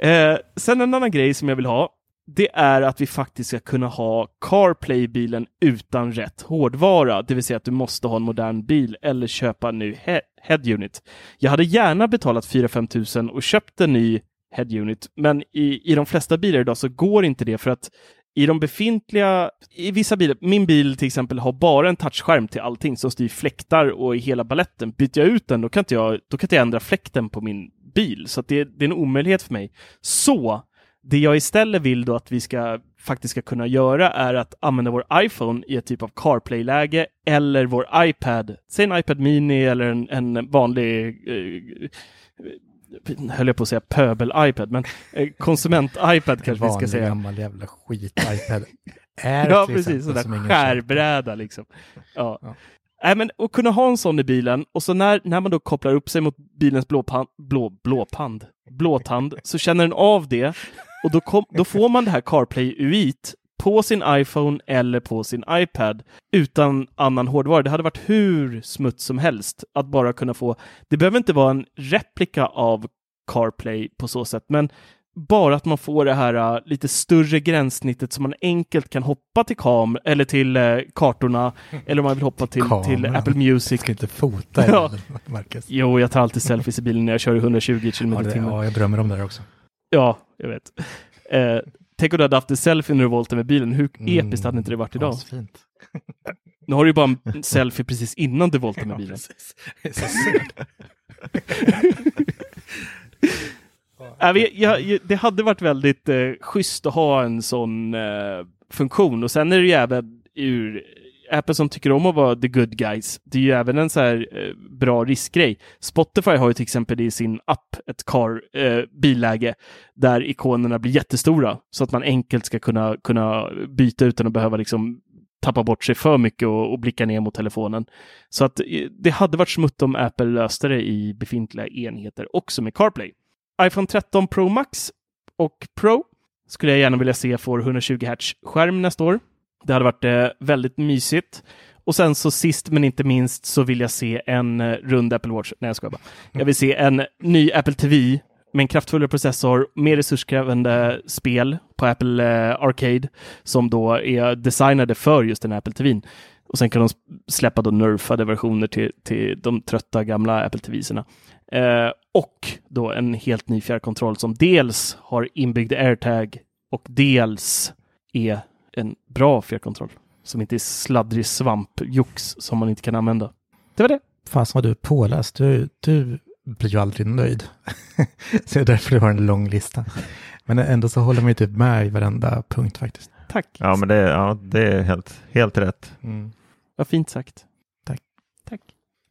eh, sen en annan grej som jag vill ha, det är att vi faktiskt ska kunna ha CarPlay i bilen utan rätt hårdvara, det vill säga att du måste ha en modern bil eller köpa en ny he- head unit. Jag hade gärna betalat 4-5 tusen och köpt en ny head unit, men i, i de flesta bilar idag så går inte det för att i de befintliga, i vissa bilar, min bil till exempel har bara en touchskärm till allting som styr fläktar och i hela balletten. Byter jag ut den, då kan inte jag, då kan inte jag ändra fläkten på min bil. Så att det, det är en omöjlighet för mig. Så det jag istället vill då att vi ska faktiskt ska kunna göra är att använda vår iPhone i ett typ av CarPlay-läge eller vår iPad, säg en iPad Mini eller en, en vanlig eh, höll jag på att säga pöbel-iPad, men eh, konsument-iPad kanske vi ska säga. gammal jävla skit-iPad. Ja, till precis. Sån där skärbräda liksom. Ja. Ja. Nej, men att kunna ha en sån i bilen och så när, när man då kopplar upp sig mot bilens blåpand, blå, blåpand, blåtand, så känner den av det och då, kom, då får man det här CarPlay UI't på sin iPhone eller på sin iPad utan annan hårdvara. Det hade varit hur smutt som helst att bara kunna få. Det behöver inte vara en replika av CarPlay på så sätt, men bara att man får det här uh, lite större gränssnittet så man enkelt kan hoppa till kam eller till uh, kartorna eller om man vill hoppa till, till. Apple Music. Ska inte fota Ja. Marcus. Jo, jag tar alltid selfies i bilen när jag kör i 120 km Ja, i timmen. ja, jag drömmer om det där också. Ja, jag vet. Eh, tänk om du hade haft en selfie när du voltade med bilen. Hur Mm. episkt hade inte det varit idag? Fint. Nu har du ju bara en selfie precis innan du voltade med bilen. Jag, det hade varit väldigt eh, schysst att ha en sån eh, funktion och sen är det ju även ur Apple som tycker om att vara the good guys. Det är ju även en så här eh, bra riskgrej. Spotify har ju till exempel i sin app ett car, eh, billäge där ikonerna blir jättestora så att man enkelt ska kunna, kunna byta utan att behöva liksom tappa bort sig för mycket och, och blicka ner mot telefonen. Så att eh, det hade varit smutt om Apple löste det i befintliga enheter också med CarPlay iPhone 13 Pro Max och Pro skulle jag gärna vilja se får 120 Hz skärm nästa år. Det hade varit eh, väldigt mysigt. Och sen så sist men inte minst så vill jag se en eh, rund Apple Watch. Nej, jag skojar bara. Jag vill se en ny Apple TV med en kraftfullare processor, mer resurskrävande spel på Apple eh, Arcade som då är designade för just den här Apple TVn. Och sen kan de släppa då nerfade versioner till, till de trötta gamla Apple TVserna. Eh, och då en helt ny fjärrkontroll som dels har inbyggd AirTag och dels är en bra fjärrkontroll som inte är sladdrig svampjox som man inte kan använda. Det var det. Fasen vad du är påläst. Du, du blir ju aldrig nöjd. så det är därför du har en lång lista. Men ändå så håller man ju typ med i varenda punkt faktiskt. Tack. Ja, men det, ja, det är helt, helt rätt. Mm. Vad fint sagt. Tack. Tack.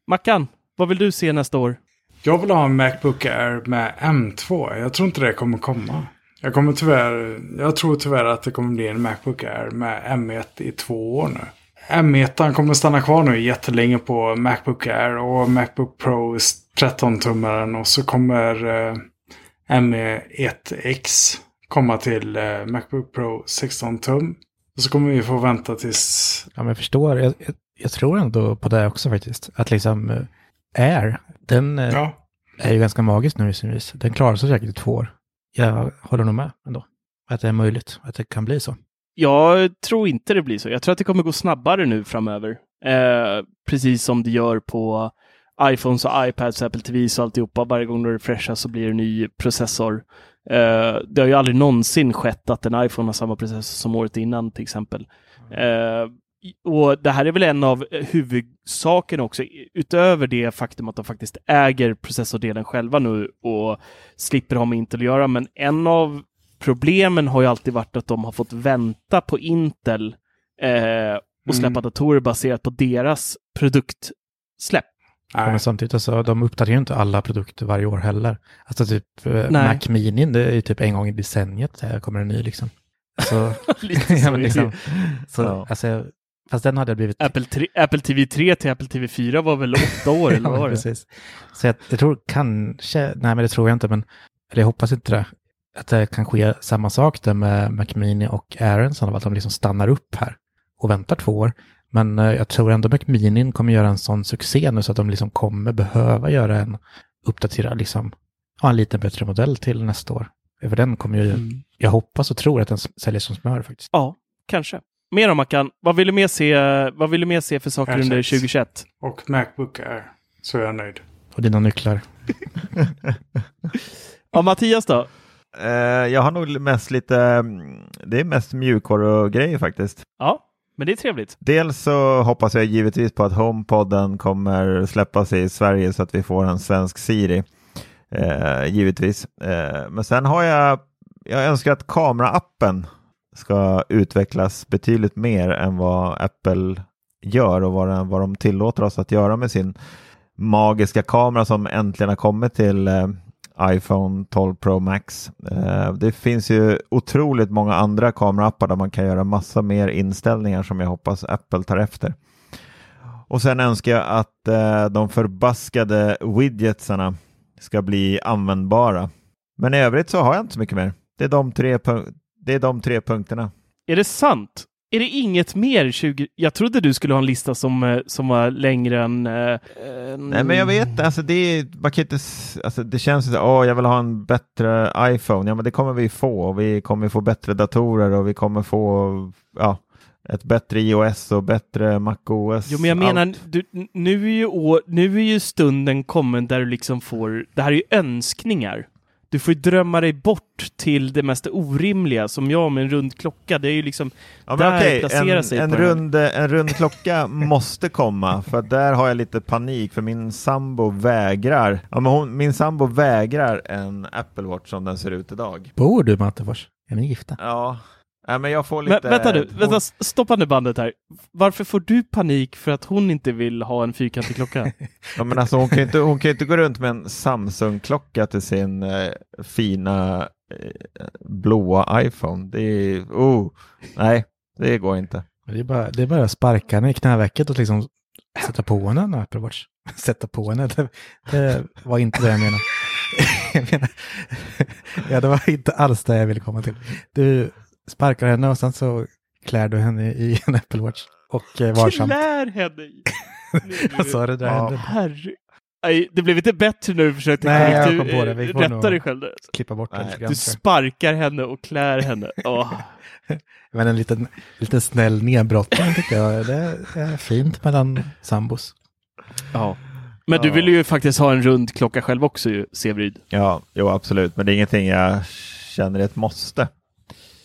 Mackan, vad vill du se nästa år? Jag vill ha en Macbook Air med M2. Jag tror inte det kommer komma. Jag, kommer tyvärr, jag tror tyvärr att det kommer bli en Macbook Air med M1 i två år nu. M1 kommer stanna kvar nu jättelänge på Macbook Air och Macbook Pro 13-tummaren och så kommer eh, M1X komma till eh, Macbook Pro 16 tum. Och så kommer vi få vänta tills... Ja, men jag förstår. Jag, jag, jag tror ändå på det också faktiskt. Att liksom eh, Air, den eh, Ja, är ju ganska magisk nu i sin vis. Den klarar sig säkert i två år. Jag håller nog med ändå. Att det är möjligt, att det kan bli så. Jag tror inte det blir så. Jag tror att det kommer gå snabbare nu framöver. Eh, precis som det gör på iPhones och iPads, Apple TVs och alltihopa. Varje gång du refreshar så blir det en ny processor. Eh, det har ju aldrig någonsin skett att en iPhone har samma processor som året innan till exempel. Eh, och det här är väl en av huvudsakerna också, utöver det faktum att de faktiskt äger processordelen själva nu och slipper ha med Intel att göra. Men en av problemen har ju alltid varit att de har fått vänta på Intel eh, och släppa Mm. datorer baserat på deras produktsläpp. Ja, nej. men samtidigt, alltså, de uppdaterar ju inte alla produkter varje år heller. Alltså typ eh, Nej. Mac Mini, det är ju typ en gång i decenniet kommer en ny liksom. Så, Lite ja, så men är det liksom, så Ja. alltså, fast den hade jag blivit... Apple, 3, Apple TV 3 till Apple TV 4 var väl åtta år eller Ja, var det? precis. Så jag, jag tror kanske, nej men det tror jag inte, men eller jag hoppas inte det, att det kan ske samma sak där med McMeany och Aronson, att de liksom stannar upp här och väntar två år. Men eh, jag tror ändå McMeany kommer göra en sån succé nu så att de liksom kommer behöva göra en uppdaterad, liksom, ha en lite bättre modell till nästa år. För den kommer ju, Mm. jag hoppas och tror att den säljer som smör faktiskt. Ja, kanske. Mer om Mackan. Vad vill du mer se, vad vill du mer se för saker R6. under 2021? Och Macbook Air. Så är jag nöjd. Och dina nycklar. Ja, Mattias då? Eh, jag har nog mest lite, det är mest mjukvaror och grejer faktiskt. Ja, men det är trevligt. Dels så hoppas jag givetvis på att HomePodden kommer släppas i Sverige så att vi får en svensk Siri. Eh, givetvis. Eh, men sen har jag, jag önskar att kameraappen ska utvecklas betydligt mer än vad Apple gör och vad, den, vad de tillåter oss att göra med sin magiska kamera som äntligen har kommit till eh, iPhone 12 Pro Max. Eh, det finns ju otroligt många andra kameraappar där man kan göra massa mer inställningar som jag hoppas Apple tar efter. Och sen önskar jag att eh, de förbaskade widgetsarna ska bli användbara. Men i övrigt så har jag inte så mycket mer. Det är de tre, det är de tre punkterna. Är det sant? Är det inget mer 20... Jag trodde du skulle ha en lista som, eh, som var längre än... eh, än- Nej men jag vet alltså det, är, man kan inte, alltså det känns som att jag vill ha en bättre iPhone. Ja men det kommer vi få. Vi kommer få bättre datorer och vi kommer få ja, ett bättre iOS och bättre MacOS. Jo, men jag menar, du, nu, är ju, å- nu är ju stunden kommen där du liksom får... Det här är ju önskningar. Du får ju drömma dig bort till det mest orimliga, som jag med en rund klocka. Det är ju liksom... Ja, där okej, placerar en, sig en, rund, en rund klocka måste komma för där har jag lite panik för min sambo vägrar. Ja, men hon, min sambo vägrar en Apple Watch som den ser ut idag. Bor du med Attefors? Är ni gifta? Ja, Nej, men jag får Men, lite... vänta nu, vänta, stoppa nu bandet här. Varför får du panik för att hon inte vill ha en fyrkantig klocka? Ja, men alltså, hon, kan ju inte, hon kan inte gå runt med en Samsung-klocka till sin eh, fina eh, blåa iPhone. Det är... Oh, nej, det går inte. Det är bara, det är bara att sparka henne i knävecket och liksom sätta på henne en Apple Watch. Sätta på henne, det, det var inte det jag menade. jag menar, ja, det var inte alls det jag ville komma till. Du sparkar henne och sen så klär du henne i en Apple Watch. Och eh, varsamt. Klär henne i! Vad sa du där Ja, hände? herre. Det blev inte bättre när du försökte Nej, jag kom på det. Vi får rätta dig själv där. Klippa bort det Nej, Du sparkar henne och klär henne. Åh. Men en liten, liten snäll nedbrottning tycker jag. Det är fint mellan sambos. Ja. Men du vill ju faktiskt ha en rund klocka själv också ju. Ja, jo absolut, men det är ingenting jag känner ett måste.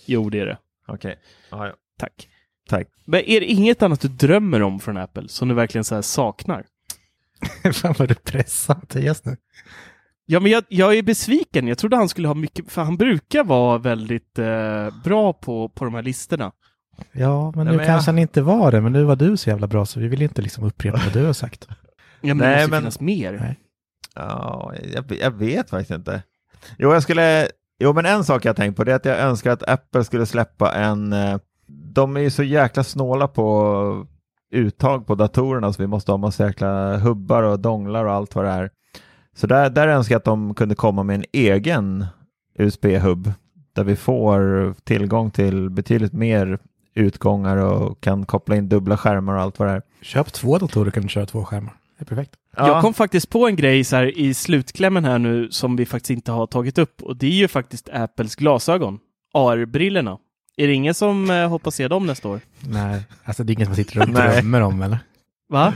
Jo, det är det. Okej, ja. Tack. tack. Men är det inget annat du drömmer om från Apple som du verkligen så här saknar? Fan vad du pressar Mattias nu. Ja, men jag, jag är besviken. Jag trodde han skulle ha mycket, för han brukar vara väldigt eh, bra på, på de här listorna. Ja, men Ja, nu men kanske jag- han inte var det, men nu var du så jävla bra så vi vill inte liksom upprepa vad du har sagt. Ja, men Nej, det måste men- finnas mer. Nej. Ja, jag, jag vet faktiskt inte. Jo, jag skulle, jo, men en sak jag tänkt på det är att jag önskar att Apple skulle släppa en... Eh, de är ju så jäkla snåla på uttag på datorerna så vi måste ha massa jäkla hubbar och donglar och allt vad det är. Så där, där önskar jag att de kunde komma med en egen USB-hubb där vi får tillgång till betydligt mer utgångar och kan koppla in dubbla skärmar och allt vad det är. Köp två datorer kan du köra två skärmar. Det är perfekt. Jag kom faktiskt på en grej så här i slutklämmen här nu som vi faktiskt inte har tagit upp och det är ju faktiskt Apples glasögon. AR-brillorna. Är det ingen som eh, hoppas se dem nästa år? Nej, alltså det är inget man sitter och drömmer om eller? Va?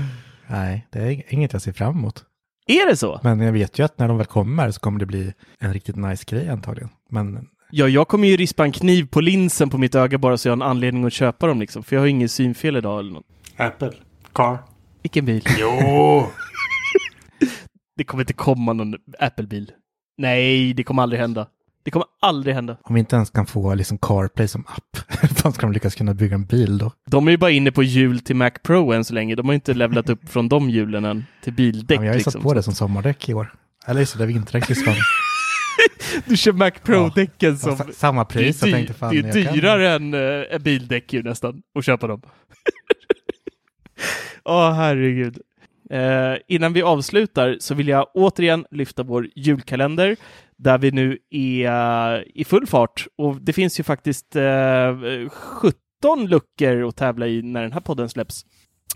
Nej, det är inget jag ser fram emot. Är det så? Men jag vet ju att när de väl kommer så kommer det bli en riktigt nice grej antagligen. Men Ja, jag kommer ju rispa en kniv på linsen på mitt öga bara så jag har en anledning att köpa dem liksom. För jag har ingen synfel idag eller något. Apple. Car. Vilken bil? Jo! Det kommer inte komma någon Apple-bil. Nej, det kommer aldrig hända. Det kommer aldrig hända. om vi inte ens kan få liksom CarPlay som app, hur fan ska de lyckas kunna bygga en bil då? De är ju bara inne på hjul till Mac Pro än så länge. De har ju inte levlat upp från de hjulen än till bildäck. Ja, men jag har ju liksom. satt på det som sommardäck i år. Eller just det, är vinterdäck sist gång. Du kör Mac Pro-däcken som... Ja, sa- Samma Det är, pris, jag tänkte fan. det är jag kan- dyrare än äh, bildäck ju nästan att köpa dem. Åh herregud. Eh, innan vi avslutar så vill jag återigen lyfta vår julkalender där vi nu är uh, i full fart och det finns ju faktiskt eh, uh, 17 luckor att tävla i när den här podden släpps.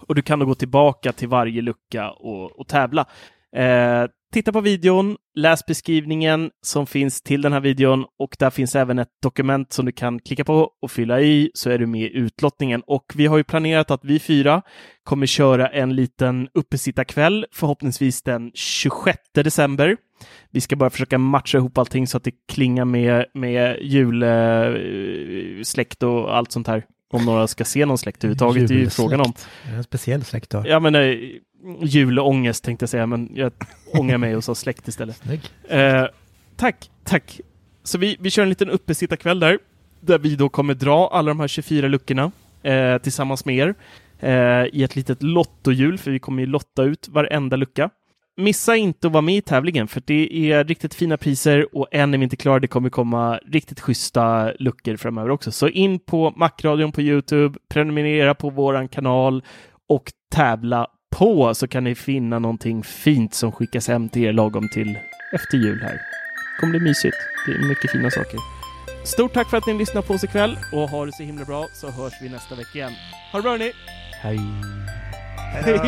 Och du kan då gå tillbaka till varje lucka och, och tävla. Eh, titta på videon, läs beskrivningen som finns till den här videon och där finns även ett dokument som du kan klicka på och fylla i så är du med i utlottningen. Och vi har ju planerat att vi fyra kommer köra en liten uppesittarkväll, förhoppningsvis den 26 december. Vi ska bara försöka matcha ihop allting så att det klingar med, med julsläkt eh, och allt sånt här. Om några ska se någon släkt överhuvudtaget, det är ju frågan om. En speciell släkt då? Ja, men eh, julångest tänkte jag säga, men jag ångar mig och sa släkt istället. Eh, tack, tack. Så vi, vi kör en liten uppesittarkväll där, där vi då kommer dra alla de här 24 luckorna eh, tillsammans med er eh, i ett litet lottohjul, för vi kommer ju lotta ut varenda lucka. Missa inte att vara med i tävlingen, för det är riktigt fina priser och än är vi inte klara. Det kommer komma riktigt schyssta luckor framöver också. Så in på Macradion på Youtube, prenumerera på våran kanal och tävla på så kan ni finna någonting fint som skickas hem till er lagom till efter jul här. Det kommer bli mysigt. Det är mycket fina saker. Stort tack för att ni lyssnar på oss ikväll och ha det så himla bra så hörs vi nästa vecka igen. Ha det bra hörni! Hej! Hej då!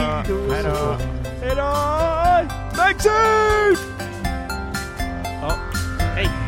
Hej då! Hej då! Maxi! Ja, hej!